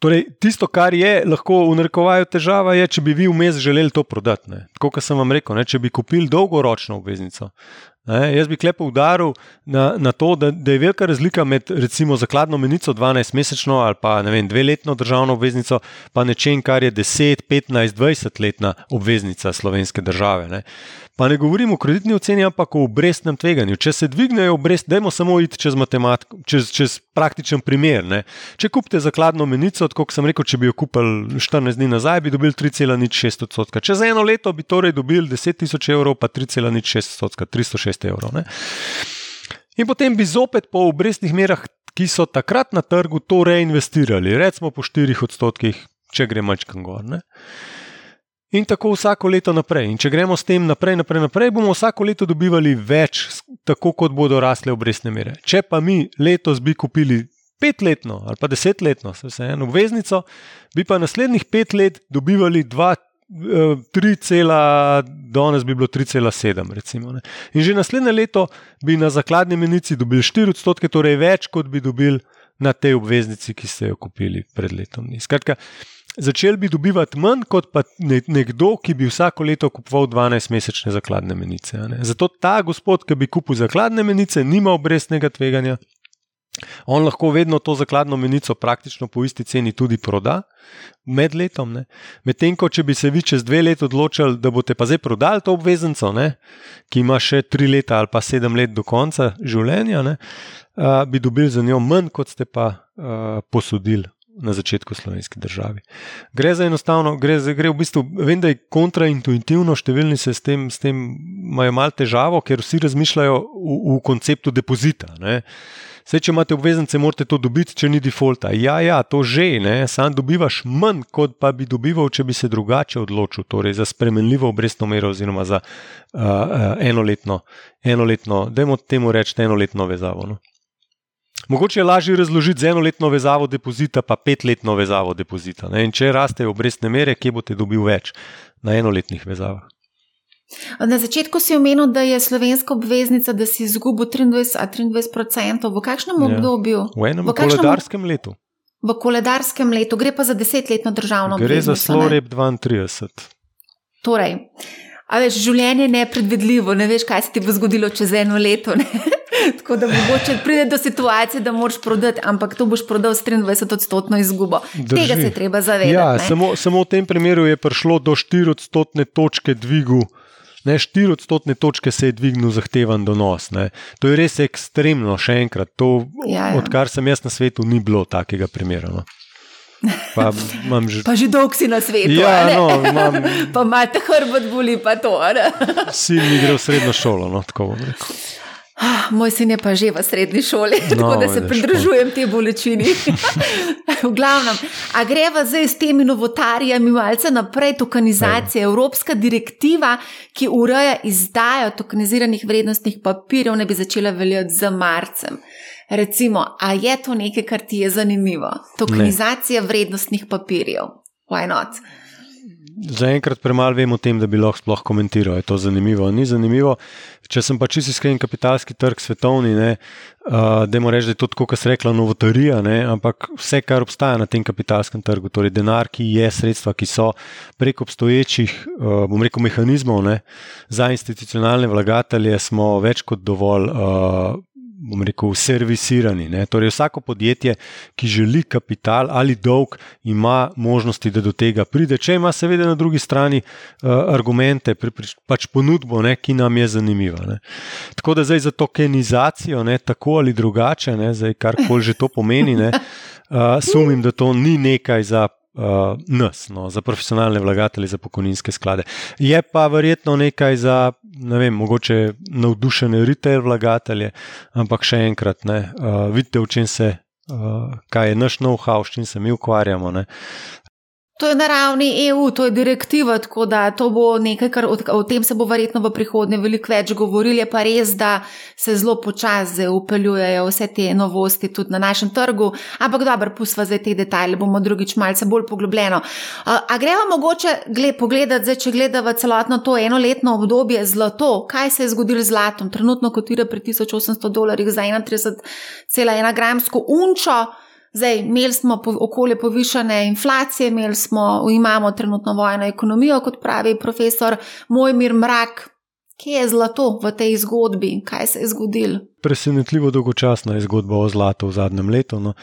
Torej, tisto, kar je lahko v narekovaju težava, je, če bi vi vmes želeli to prodati. Ne. Tako kot sem vam rekel, ne, če bi kupili dolgoročno obveznico. Ne, jaz bi klepo udaril na, na to, da, da je velika razlika med recimo zakladno menico 12-mesečno ali pa ne vem, dveletno državno obveznico, pa nečem, kar je 10, 15, 20 letna obveznica slovenske države. Ne. Pa ne govorim o kreditni oceni, ampak o obrestnem tveganju. Če se dvignejo obresti, dajmo samo iti čez matematiko, čez, čez praktičen primer. Ne. Če kupite zakladno menico, kot sem rekel, če bi jo kupili 14 dni nazaj, bi dobili 3,06 odstotka. Čez eno leto bi torej dobili 10 tisoč evrov, pa 3,06 odstotka, 306 evrov. Ne. In potem bi zopet po obrestnih merah, ki so takrat na trgu, to reinvestirali, recimo po 4 odstotkih, če gre mačkam gor. Ne. In tako vsako leto naprej. In če gremo s tem naprej, naprej, naprej, bomo vsako leto dobivali več, tako kot bodo rasle obrestne mere. Če pa mi letos bi kupili petletno ali pa desetletno, vse eno obveznico, bi pa naslednjih pet let dobivali 2. 3, danes bi bilo 3,7. Recimo, in že naslednje leto bi na zakladni menici dobili 4 odstotke, torej več, kot bi dobili na tej obveznici, ki ste jo kupili pred letom. Skratka, začeli bi dobivati manj kot pa nekdo, ki bi vsako leto kupoval 12-mesečne zakladne menice. Zato ta gospod, ki bi kupil zakladne menice, nima obrestnega tveganja. On lahko vedno to zakladno menico praktično po isti ceni tudi proda med letom. Medtem ko če bi se vi čez dve leti odločili, da boste pa zdaj prodali to obveznico, ne, ki ima še tri leta ali pa sedem let do konca življenja, ne, bi dobili za njo manj, kot ste pa uh, posodili na začetku slovenski državi. Gre za enostavno, gre, za, gre v bistvu, vem, da je kontraintuitivno, številni se s tem, s tem imajo malo težavo, ker vsi razmišljajo v, v konceptu depozita. Vse, če imate obveznice, morate to dobiti, če ni defaulta. Ja, ja, to že, ne? sam dobivaš manj, kot pa bi dobival, če bi se drugače odločil, torej za spremenljivo obrestno mero, oziroma za uh, uh, enoletno, enoletno, da imamo temu reči, enoletno vezavo. No? Mogoče je lažje razložiti z enoletno vezavo depozita, pa petletno vezavo depozita. Če rastejo obrestne mere, kje boste dobili več na enoletnih vezavah? Na začetku si omenil, da je slovenska obveznica, da si izgubil 23-23%. V kakšnem ja. obdobju? V enem v kakšnem... koledarskem letu. V koledarskem letu, gre pa za desetletno državno obveznico. Gre za Sloreb 32. Torej, veš, življenje je nepredvidljivo, ne veš, kaj se ti bo zgodilo čez eno leto. Tako da mogoče pride do situacije, da moraš prodati, ampak to boš prodal s 23-odstotno izgubo. Drži. Tega se treba zavedati. Ja, samo, samo v tem primeru je prišlo do 4-odstotne točke dvigu. Ne, 4 odstotne točke se je dvignil zahteven donos. Ne. To je res ekstremno, še enkrat. To, ja, ja. Odkar sem jaz na svetu, ni bilo takega primera. No. Pa, že... pa že dolg si na svetu. Ja, no, mam... pa imaš hrbet, boli pa to. Sin mi gre v srednjo šolo, no, tako bom rekel. Oh, moj sin je pa že v srednji šoli, no, tako da se pridružujem tej bolečini. v glavnem, a greva zdaj s temi novotarijami malce naprej, tokenizacija, evropska direktiva, ki ureja izdajo tokeniziranih vrednostnih papirjev, ne bi začela veljati z marcem. Recimo, a je to nekaj, kar ti je zanimivo? Tokenizacija ne. vrednostnih papirjev. Why not? Zaenkrat premalo vem o tem, da bi lahko sploh komentiral. Je to zanimivo? Ni zanimivo. Če sem pa čisto iskren, kapitalski trg svetovni, ne, uh, da moram reči, da je to tako, kot se rekla, novotarija, ne, ampak vse, kar obstaja na tem kapitalskem trgu, torej denar, ki je sredstva, ki so prek obstoječih, uh, bom rekel, mehanizmov ne, za institucionalne vlagatelje, smo več kot dovolj. Uh, bom rekel, servisirani. Ne? Torej, vsako podjetje, ki želi kapital ali dolg, ima možnosti, da do tega pride, če ima, seveda, na drugi strani uh, argumente, pri, pri, pač ponudbo, ne, ki nam je zanimiva. Ne? Tako da zdaj za tokenizacijo, ne, tako ali drugače, ne, zdaj, kar koli že to pomeni, ne, uh, sumim, da to ni nekaj za uh, nas, no, za profesionalne vlagatelje, za pokojninske sklade. Je pa verjetno nekaj za, ne vem, mogoče navdušene retail vlagatelje, ampak še enkrat, ne, uh, vidite, v čem se. Uh, kaj je naš know-how, s čim se mi ukvarjamo. Ne? To je na ravni EU, to je direktiva, tako da to bo nekaj, kar o tem se bo verjetno v prihodnje veliko več govorili. Je pa res, da se zelo počasi upeljujejo vse te novosti tudi na našem trgu, ampak dobro, pusva zdaj te detajle, bomo drugič malce bolj poglobljeno. A gremo mogoče gled, pogledati, zdaj, če gledamo celotno to enoletno obdobje zlato, kaj se je zgodilo z zlatom, trenutno kotira pri 1800 dolarjih za 31,1 gramsko unčo. Zdaj, imeli smo okolje povišene inflacije, imeli smo, imamo trenutno vojno ekonomijo, kot pravi profesor Mojmir Mrak. Kje je zlato v tej zgodbi, kaj se je zgodilo? Presenetljivo dolgočasna je zgodba o zlatu v zadnjem letu. No.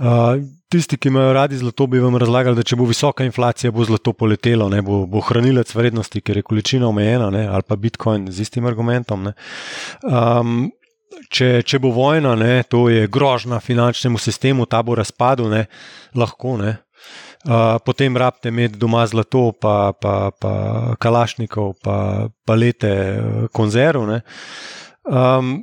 Uh, tisti, ki imajo radi zlato, bi vam razlagali, da če bo visoka inflacija, bo zlato poletelo, ne, bo, bo hranilec vrednosti, ker je količina omejena, ne, ali pa Bitcoin z istim argumentom. Um, če, če bo vojna, ne, to je grožna finančnemu sistemu, ta bo razpadel, ne, lahko. Ne. Uh, potem rabite imeti doma zlato, pa, pa, pa kalašnikov, pa, pa lete konzerv. Um,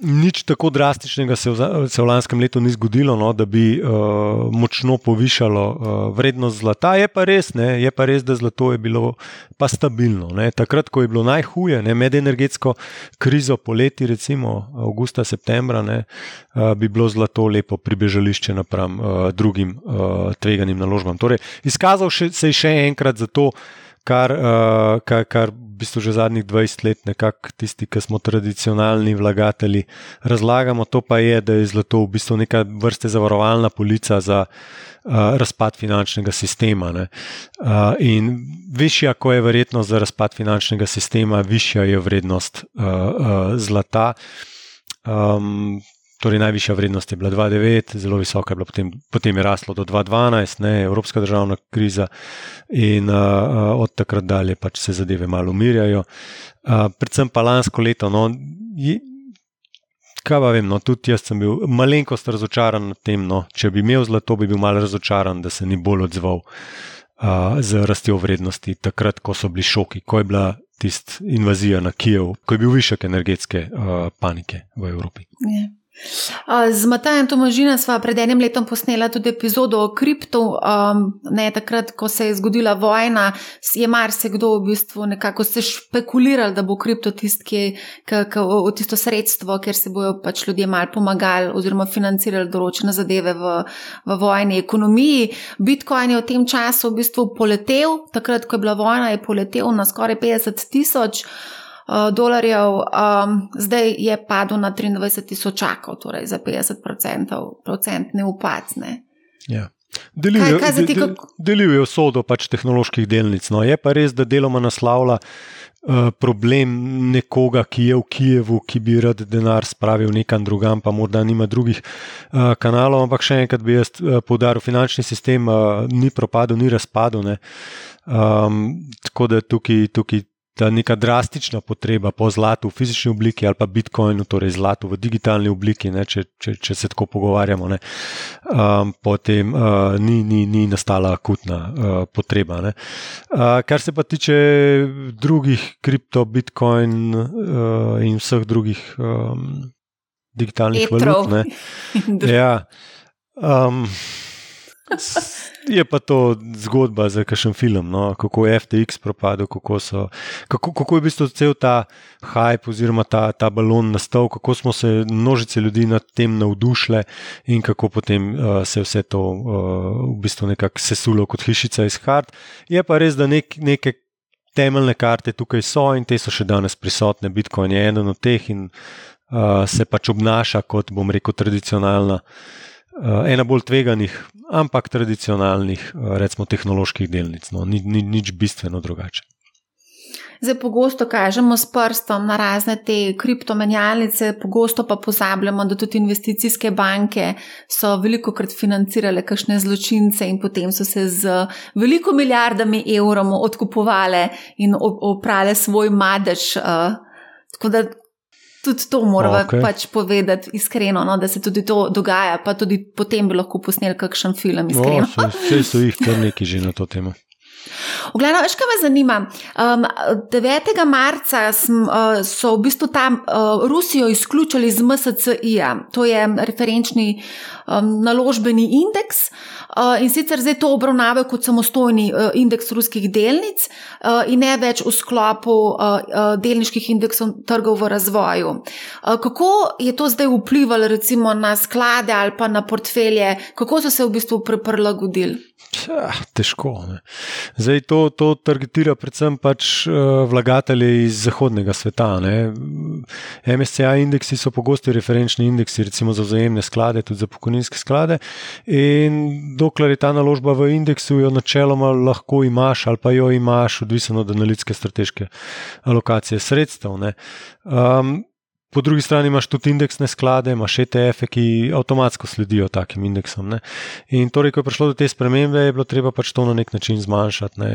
Nič tako drastičnega se v, se v lanskem letu ni zgodilo, no, da bi uh, močno povišalo uh, vrednost zlata. Je pa, res, ne, je pa res, da zlato je bilo pa stabilno. Ne. Takrat, ko je bilo najhuje, ne, med energetsko krizo poleti, recimo avgusta, septembra, ne, uh, bi bilo zlato lepo pribežališče napram uh, drugim uh, tveganim naložbam. Torej, izkazal še, se je še enkrat za to, kar, uh, kar, kar bistvu že zadnjih 20 let, nekako tisti, ki smo tradicionalni vlagatelji, razlagamo. To pa je, da je zlato v bistvu neka vrste zavarovalna polica za uh, razpad finančnega sistema. Uh, in višja, ko je verjetnost za razpad finančnega sistema, višja je vrednost uh, uh, zlata. Um, Torej, najvišja vrednost je bila 2,9, zelo visoka je bila, potem, potem je raslo do 2,12, ne, evropska državna kriza, in uh, od takrat dalje pač se zadeve malo umirjajo. Uh, predvsem pa lansko leto, no, je, kaj pa vem, no, tudi jaz sem bil malenkost razočaran nad tem. No, če bi imel zlato, bi bil malo razočaran, da se ni bolj odzval uh, z rastjo vrednosti, takrat, ko so bili šoki, ko je bila tista invazija na Kijev, ko je bil višek energetske uh, panike v Evropi. Yeah. Z Matajem Tomažina sva pred enim letom posnela tudi epizodo o kriptu. Um, ne, takrat, ko se je zgodila vojna, je marsikdo v bistvu nekako se špekuliral, da bo kripto tisto, ki, ki, ki, tisto sredstvo, kjer se bojo pač ljudje mal pomagali oziroma financirali določene zadeve v, v vojni ekonomiji. Bitcoin je v tem času v bistvu poletel, takrat, ko je bila vojna, je poletel na skoraj 50 tisoč. Eh, dolarjev, um, zdaj je padel na 23 tisočakov, torej za 50-odstotni upad. Ja. Delil, kaj, kaj de, delil je usodo pač tehnoloških delnic. No. Je pa res, da deloma naslavlja uh, problem nekoga, ki je v Kijevu, ki bi rad denar spravil nekam drugam, pa morda nima drugih uh, kanalov. Ampak še enkrat bi jaz uh, poudaril, finančni sistem uh, ni propadel, ni razpadel. Um, tako da tukaj, tukaj ta neka drastična potreba po zlatu v fizični obliki ali pa bitcoinu, torej zlatu v digitalni obliki, ne, če, če, če se tako pogovarjamo, ne, um, potem uh, ni, ni, ni nastala akutna uh, potreba. Uh, kar se pa tiče drugih kripto, bitcoin uh, in vseh drugih um, digitalnih Etrov. valut. Ne, ja, um, Je pa to zgodba za kakšen film, no? kako je FTX propadel, kako, so, kako, kako je v bistvu cel ta hype oziroma ta, ta balon nastal, kako smo se množice ljudi nad tem navdušile in kako potem uh, se je vse to uh, v bistvu nekako sesulo kot hišica iz kart. Je pa res, da nek, neke temeljne karte tukaj so in te so še danes prisotne. Bitcoin je eden od teh in uh, se pač obnaša kot, bom rekel, tradicionalna. Eh, ena bolj tveganih, ampak tradicionalnih, eh, recimo, tehnoloških delnic. No, ni, ni nič bistveno drugače. Zdaj, pogosto kažemo s prstom na razne te kriptomenjalnice, pogosto pa pozabljamo, da tudi investicijske banke so veliko krat financirale kakšne zločince in potem so se z veliko milijardami evrov odkupovale in oprale svoj madež. Uh, tako da Tudi to moramo okay. pač povedati iskreno, no, da se tudi to dogaja, pa tudi potem bi lahko posneli kakšen film. Vse no, so jih kar neki že na to temo. Oglejno, veš, kaj me zanima. Um, 9. marca sm, uh, so v bistvu tam uh, Rusijo izključili iz MSCI-ja, to je referenčni um, naložbeni indeks. Uh, in sicer zdaj to obravnavajo kot samostojni uh, indeks ruskih delnic uh, in ne več v sklopu uh, delniških indeksov trgov v razvoju. Kako je to zdaj vplivalo recimo na sklade ali pa na portfelje, kako so se v bistvu prilagodili? Ja, težko. Ne. Zdaj to, to targetira predvsem pač uh, vlagatelje iz zahodnega sveta. Ne. MSCI indeksi so pogosti referenčni indeksi, recimo za vzajemne sklade, tudi za pokojninske sklade. In dokler je ta naložba v indeksu, jo načeloma lahko imaš ali pa jo imaš, odvisno od analitske strateške alokacije sredstev. Um, Po drugi strani imaš tudi indeksne sklade, imaš ETF-e, ki avtomatsko sledijo takim indeksom. Ne? In torej, ko je prišlo do te spremembe, je bilo treba pač to na nek način zmanjšati. Ne?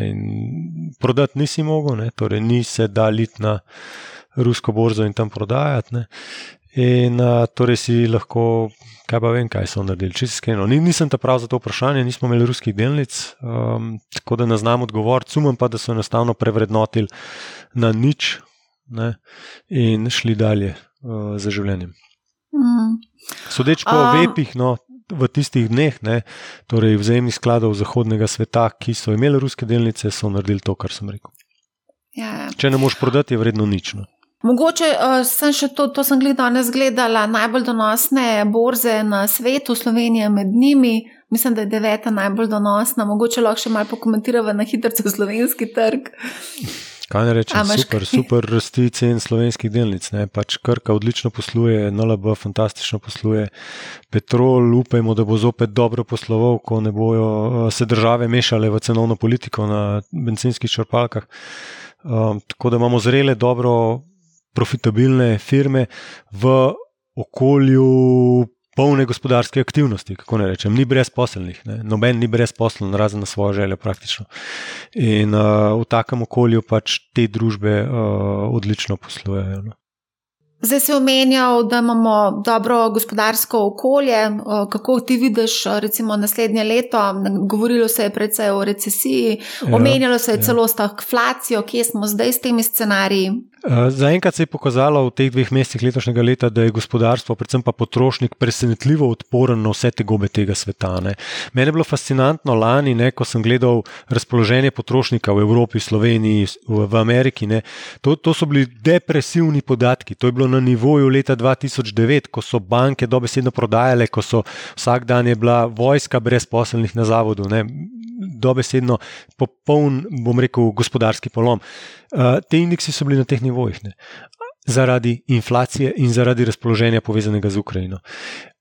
Prodati nisi mogel, ne? torej ni se dalit na rusko borzo in tam prodajati. Ne? In a, torej si lahko, kaj pa vem, kaj so naredili, čisto iskreno. Ni, nisem ta prav za to vprašanje, nismo imeli ruskih delnic, um, tako da ne znam odgovoriti, sumem pa, da so enostavno prevrednotili na nič ne, in šli dalje uh, za življenjem. Mm. Sodeč po um. vepih, no, v tistih dneh, ne, torej vzajemnih skladov zahodnega sveta, ki so imeli ruske delnice, so naredili to, kar sem rekel. Ja. Če ne moš prodati, je vredno nično. Mogoče uh, sem še to, to sem danes gledala, najbolj donosne borze na svetu, Slovenija med njimi. Mislim, da je deveta najbolj donosna. Mogoče lahko še malo pokomentiramo na hitro slovenski trg. Kaj ne rečem, super, kaj? super rasti cen slovenskih delnic. Ne? Pač Krka odlično posluje, NLB fantastično posluje, Petrol, upajmo, da bo zopet dobro posloval, ko ne bojo eh, se države mešale v cenovno politiko na benzinskih črpalkah. Um, tako da imamo zrele, dobro, profitabilne firme v okolju polne gospodarske aktivnosti, kako ne rečem, ni brezposelnih, ne? noben ni brezposlen, razen na svojo željo praktično. In uh, v takem okolju pač te družbe uh, odlično poslujejo. No? Zdaj si omenjal, da imamo dobro gospodarsko okolje. Kako ti vidiš, recimo, naslednje leto? Govorilo se je predvsej o recesiji, ja, omenjalo se je ja. celo stagflacijo, kje smo zdaj s temi scenariji. Eh, zaenkrat se je pokazalo v teh dveh mesecih letošnjega leta, da je gospodarstvo, predvsem pa potrošnik, presenetljivo odporen na vse te gobe tega sveta. Ne. Mene je bilo fascinantno lani, ne, ko sem gledal razpoloženje potrošnika v Evropi, Sloveniji, v, v Ameriki. To, to so bili depresivni podatki. To je bilo na nivoju leta 2009, ko so banke dobesedno prodajale, ko so vsak dan je bila vojska brezposelnih na zavodu. Ne dobesedno popoln, bom rekel, gospodarski polom. Uh, te indeksi so bili na teh nivojih, ne? zaradi inflacije in zaradi razpoloženja povezanega z Ukrajino.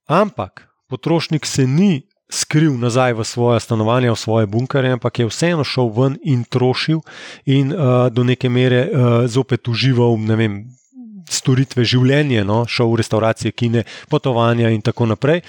Ampak potrošnik se ni skril nazaj v svoje stanovanje, v svoje bunkere, ampak je vseeno šel ven in trošil in uh, do neke mere uh, zopet užival, ne vem. Storitve življenja, no? šel v restauracije, kine, potovanja, in tako naprej.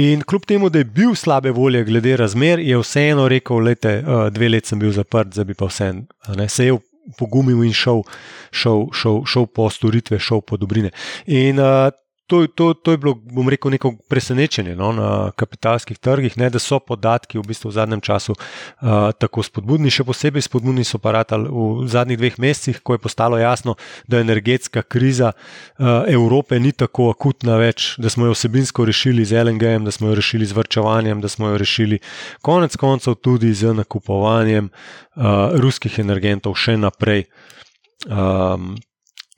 In kljub temu, da je bil slabe volje glede razmer, je vseeno rekel: lete, uh, dve leti sem bil zaprt, zdaj bi pa vseeno. Se je pogumil in šel, šel, šel, šel po storitve, šel po dobrine. In uh, to, to, to je bilo, bom rekel, neko presenečenje no, na kapitalskih trgih, ne, da so podatki v, bistvu v zadnjem času uh, tako spodbudni. Še posebej spodbudni so paratali v zadnjih dveh mesecih, ko je postalo jasno, da energetska kriza uh, Evrope ni tako akutna več, da smo jo osebinsko rešili z LNG, da smo jo rešili z vrčevanjem, da smo jo rešili konec koncev tudi z nakupovanjem uh, ruskih energentov še naprej. Um,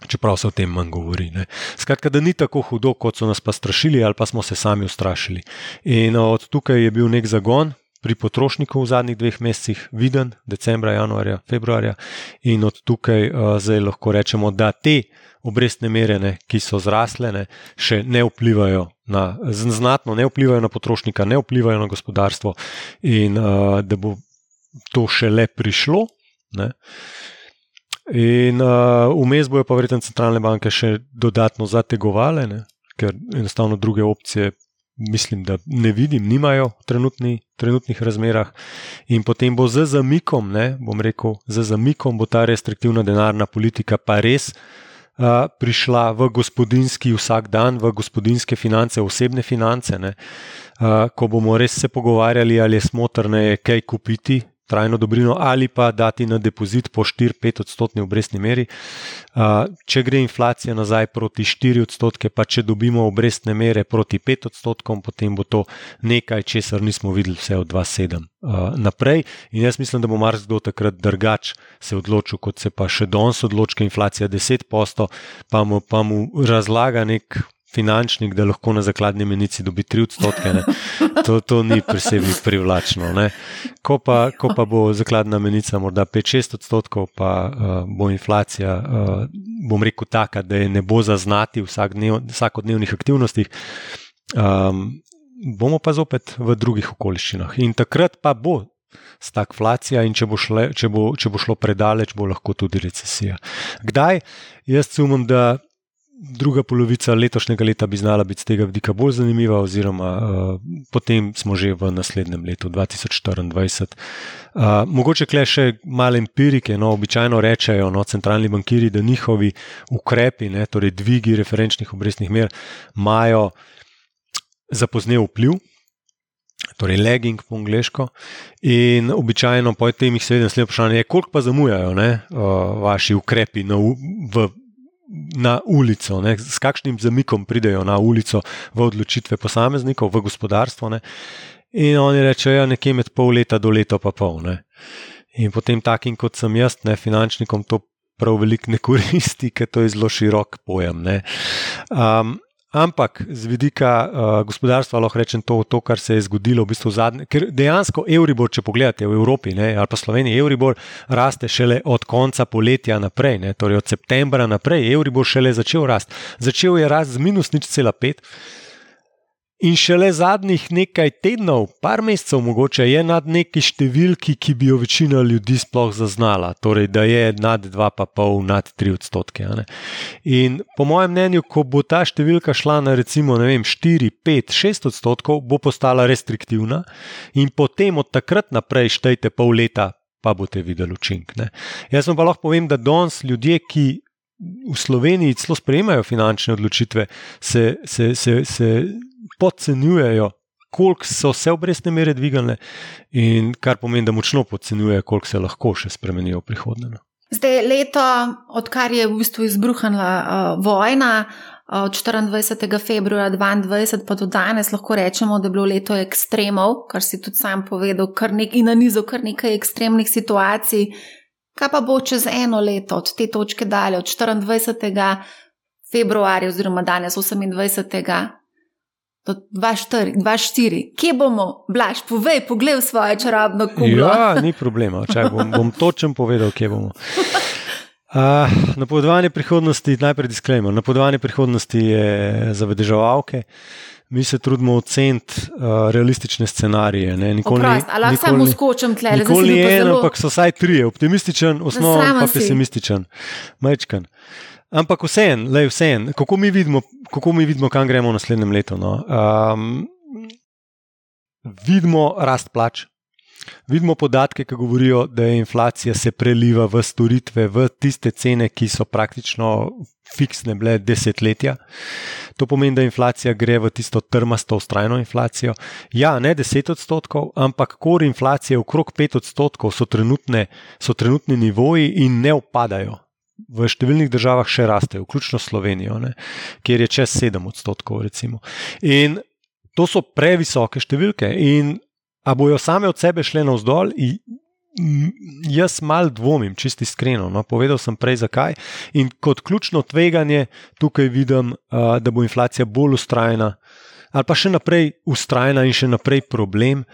čeprav se o tem manj govori. Ne. Skratka, da ni tako hudo, kot so nas pa strašili, ali pa smo se sami ustrašili. In od tukaj je bil nek zagon. Pri potrošniku v zadnjih dveh mesecih viden, decembra, januarja, februarja, in od tukaj uh, zdaj lahko rečemo, da te obrestne mere, ne, ki so zrasle, ne, še ne vplivajo na, znatno ne vplivajo na potrošnika, ne vplivajo na gospodarstvo, in uh, da bo to šele prišlo. Ne. In uh, vmes bojo pa verjetno centralne banke še dodatno zategovale, ne? ker enostavno druge opcije, mislim, da ne vidim, nimajo v trenutni, trenutnih razmerah. In potem bo z zamikom, ne, bom rekel, z zamikom bo ta restriktivna denarna politika pa res. Uh, prišla v gospodinski vsak dan, v gospodinske finance, osebne finance, uh, ko bomo res se pogovarjali, ali je smotrno kaj kupiti, trajno dobrino ali pa dati na depozit po 4-5 odstotni obrestni meri. Če gre inflacija nazaj proti 4 odstotke, pa če dobimo obrestne mere proti 5 odstotkom, potem bo to nekaj, česar nismo videli vse od 2-7 naprej. In jaz mislim, da bo marsikdo takrat drugač se odločil, kot se pa še danes odloča, inflacija 10 posto, pa mu, pa mu razlaga nek finančnik, da lahko na zakladni menici dobi 3 odstotke. To, to ni posebej privlačno. Ko pa, ko pa bo zakladna menica morda 5-6 odstotkov, pa uh, bo inflacija, uh, bom rekel, taka, da je ne bo zaznati v vsak dnev, vsakodnevnih aktivnostih. Um, bomo pa zopet v drugih okoliščinah. In takrat pa bo stagflacija, in če bo, šle, če, bo, če bo šlo predaleč, bo lahko tudi recesija. Kdaj? Jaz sumim, da druga polovica letošnjega leta bi znala biti z tega vidika bolj zanimiva, oziroma uh, potem smo že v naslednjem letu, 2024. Uh, mogoče kle še malo empirike, no, običajno rečejo no, centralni bankiri, da njihovi ukrepi, ne, torej dvigi referenčnih obrestnih mer, imajo zapoznev vpliv. Torej, legging po angliško. In običajno po tem jih seveda naslednje vprašanje je, koliko pa zamujajo ne, uh, vaši ukrepi na, v na ulico, ne, s kakšnim zamikom pridejo na ulico v odločitve posameznikov, v gospodarstvo. Ne. In oni rečejo, ja, nekje med pol leta do leta, pa pol. Ne. In potem takim kot sem jaz, ne finančnikom, to prav veliko ne koristi, ker to je zelo širok pojem. Um, Ampak z vidika uh, gospodarstva lahko rečem to, to, kar se je zgodilo v bistvu zadnje. Ker dejansko Euribor, če pogledate v Evropi ne, ali pa Sloveniji, Euribor raste šele od konca poletja naprej, ne, torej od septembra naprej. Euribor šele začel rasti. Začel je rasti z minus nič cela pet. In šele zadnjih nekaj tednov, par mesecev, mogoče je nad neki številki, ki bi jo večina ljudi sploh zaznala, torej da je nad 2,5, nad 3 odstotke. In po mojem mnenju, ko bo ta številka šla na recimo vem, 4, 5, 6 odstotkov, bo postala restriktivna in potem od takrat naprej štejte pol leta, pa boste videli učinek. Jaz vam pa lahko povem, da danes ljudje, ki. V Sloveniji celo sprejemajo finančne odločitve, se, se, se, se podcenjujejo, koliko so se obrestne mere dvignile, in kar pomeni, da močno podcenjujejo, koliko se lahko še spremenijo v prihodnje. No. Zdaj, leto, odkar je v bistvu izbruhnila uh, vojna, uh, od 24. februarja 2022 pa do danes, lahko rečemo, da je bilo leto ekstremov, kar si tudi sam povedal, kar nek, in na nizu kar nekaj ekstremnih situacij. Kaj pa bo čez eno leto, od te točke dalje, od 24. februarja, oziroma danes 28 do 2-4, kje bomo, blaž, povej, poglej v svojo čarobno kuglo. Ja, ni problema, Čaj, bom, bom točen povedal, kje bomo. Uh, napovedovanje prihodnosti, najprej disklejmo. Napovedovanje prihodnosti je za vedeževalke. Mi se trudimo oceniti uh, realistične scenarije. Nikoli ne samo skočim tle, da se lahko zgodi. Ampak so vsaj tri, optimističen, osnoven, pa pesimističen. Majčkan. Ampak vseeno, vse kako, kako mi vidimo, kam gremo v naslednjem letu. No? Um, vidimo rast plač, Vidimo podatke, ki govorijo, da je inflacija se preliva v storitve, v tiste cene, ki so praktično fiksne bile desetletja. To pomeni, da inflacija gre v tisto trmasto, ustrajno inflacijo. Ja, ne 10 odstotkov, ampak kor inflacije okrog 5 odstotkov so, trenutne, so trenutni nivoji in ne upadajo. V številnih državah še rastejo, vključno Slovenijo, ne, kjer je čez 7 odstotkov. Recimo. In to so previsoke številke. In A bojo same od sebe šle navzdol? Jaz mal dvomim, čisto iskreno. No, povedal sem prej, zakaj. In kot ključno tveganje tukaj vidim, da bo inflacija bolj ustrajna, ali pa še naprej ustrajna in še naprej problem,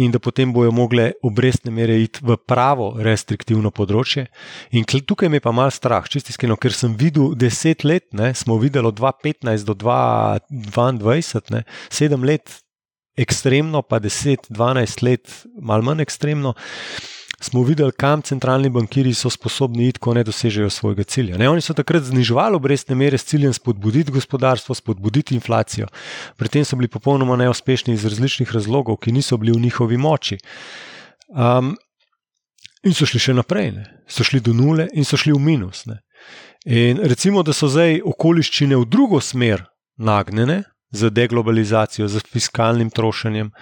in da potem bojo mogle obrestne mere iti v pravo restriktivno področje. In tukaj me pa mal strah, čisto iskreno, ker sem videl deset let, ne, smo videli od 2015 do 2022, sedem let ekstremno, pa 10-12 let, malo manj ekstremno, smo videli, kam centralni bankiri so sposobni iti, ko ne dosežejo svojega cilja. Ne, oni so takrat zniževali obrestne mere s ciljem spodbuditi gospodarstvo, spodbuditi inflacijo. Pri tem so bili popolnoma neuspešni iz različnih razlogov, ki niso bili v njihovi moči. Um, in so šli še naprej, ne. so šli do nule in so šli v minus. Ne. In recimo, da so zdaj okoliščine v drugo smer nagnjene, z deglobalizacijo, z fiskalnim trošenjem,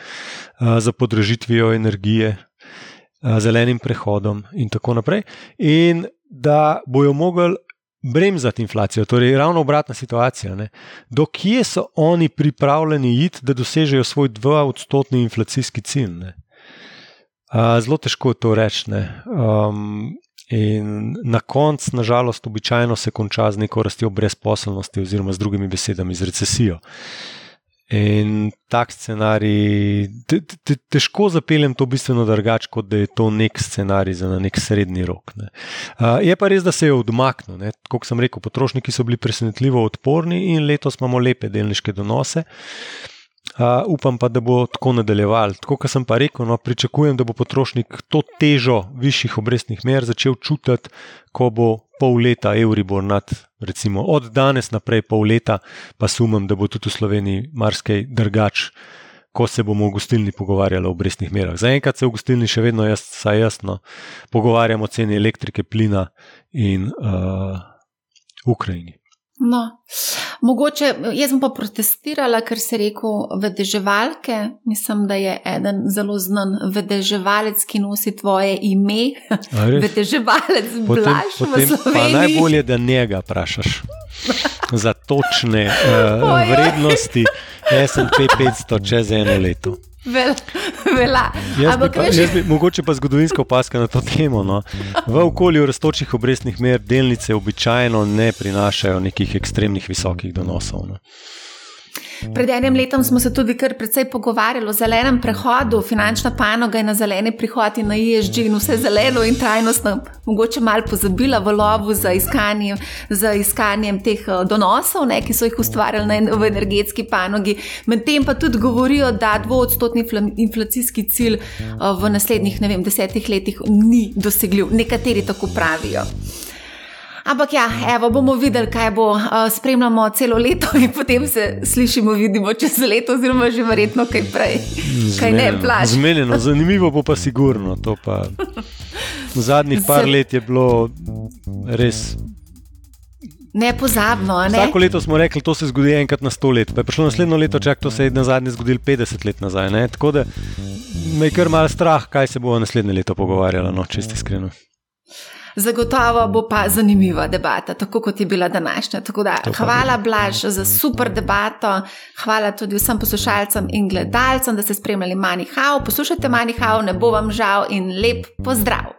z podražitvijo energije, zelenim prehodom in tako naprej. In da bojo mogli bremzati inflacijo, torej ravno obratna situacija. Ne? Do kje so oni pripravljeni iti, da dosežejo svoj 2-odstotni inflacijski cilj? Ne? Zelo težko je to reči. Um, In na koncu, nažalost, običajno se konča z neko rastjo brezposelnosti, oziroma z drugimi besedami, z recesijo. In tak scenarij, te, te, težko zapeljem to bistveno drugače, kot da je to nek scenarij za nek srednji rok. Ne. Je pa res, da se je odmaknil. Kot sem rekel, potrošniki so bili presenetljivo odporni in letos imamo lepe delniške donose. Uh, upam pa, da bo tako nadaljeval. Tako kot sem pa rekel, no, pričakujem, da bo potrošnik to težo višjih obrestnih mer začel čutiti, ko bo pol leta Euribor nad, recimo od danes naprej pol leta, pa sumem, da bo tudi v Sloveniji marsikaj drugač, ko se bomo v gostilni pogovarjali o obrestnih merah. Zaenkrat se v gostilni še vedno jaz, jasno pogovarjamo o ceni elektrike, plina in uh, Ukrajini. No, mogoče jaz sem pa protestirala, ker se rekel vedeževalke. Mislim, da je eden zelo znan vedeževalec, ki nosi tvoje ime. Vedeževalec, blaš v Sloveniji. Najbolje, da njega vprašaš za točne uh, vrednosti SP 500 čez eno leto. Vela. Jaz bi pa, jaz bi, mogoče pa zgodovinska opaska na to temo. No. V okolju raztočih obrestnih mer delnice običajno ne prinašajo nekih ekstremnih visokih donosov. No. Pred enim letom smo se tudi kar precej pogovarjali o zelenem prehodu, finančna panoga je na zeleni prihod in na ISG in vse zeleno in trajnostno, mogoče malo pozabila v lovu za, iskanje, za iskanjem teh eh, donosov, ne, ki so jih ustvarjali v energetski panogi. Medtem pa tudi govorijo, da dvoodstotni inflacijski cilj eh, v naslednjih vem, desetih letih ni dosegljiv. Nekateri tako pravijo. Ampak ja, evo, bomo videli, kaj bo. Uh, spremljamo celo leto in potem se slišimo, vidimo čez leto, oziroma že verjetno kaj prej. Kaj ne, plač. Zmenjeno, zanimivo bo pa sigurno. Pa. Zadnjih par let je bilo res. Nepozabno. Ne? Vsako leto smo rekli, da se zgodi enkrat na sto let, pa je prišlo naslednjo leto, čak to se je na zadnje zgodilo 50 let nazaj. Ne? Tako da me je kar mal strah, kaj se bo naslednje leto pogovarjalo, no, čisto iskreno. Zagotovo bo pa zanimiva debata, tako kot je bila današnja. Da, hvala, Blaž, za super debato. Hvala tudi vsem poslušalcem in gledalcem, da ste spremljali Manihau. Poslušajte Manihau, ne bo vam žal in lep pozdrav.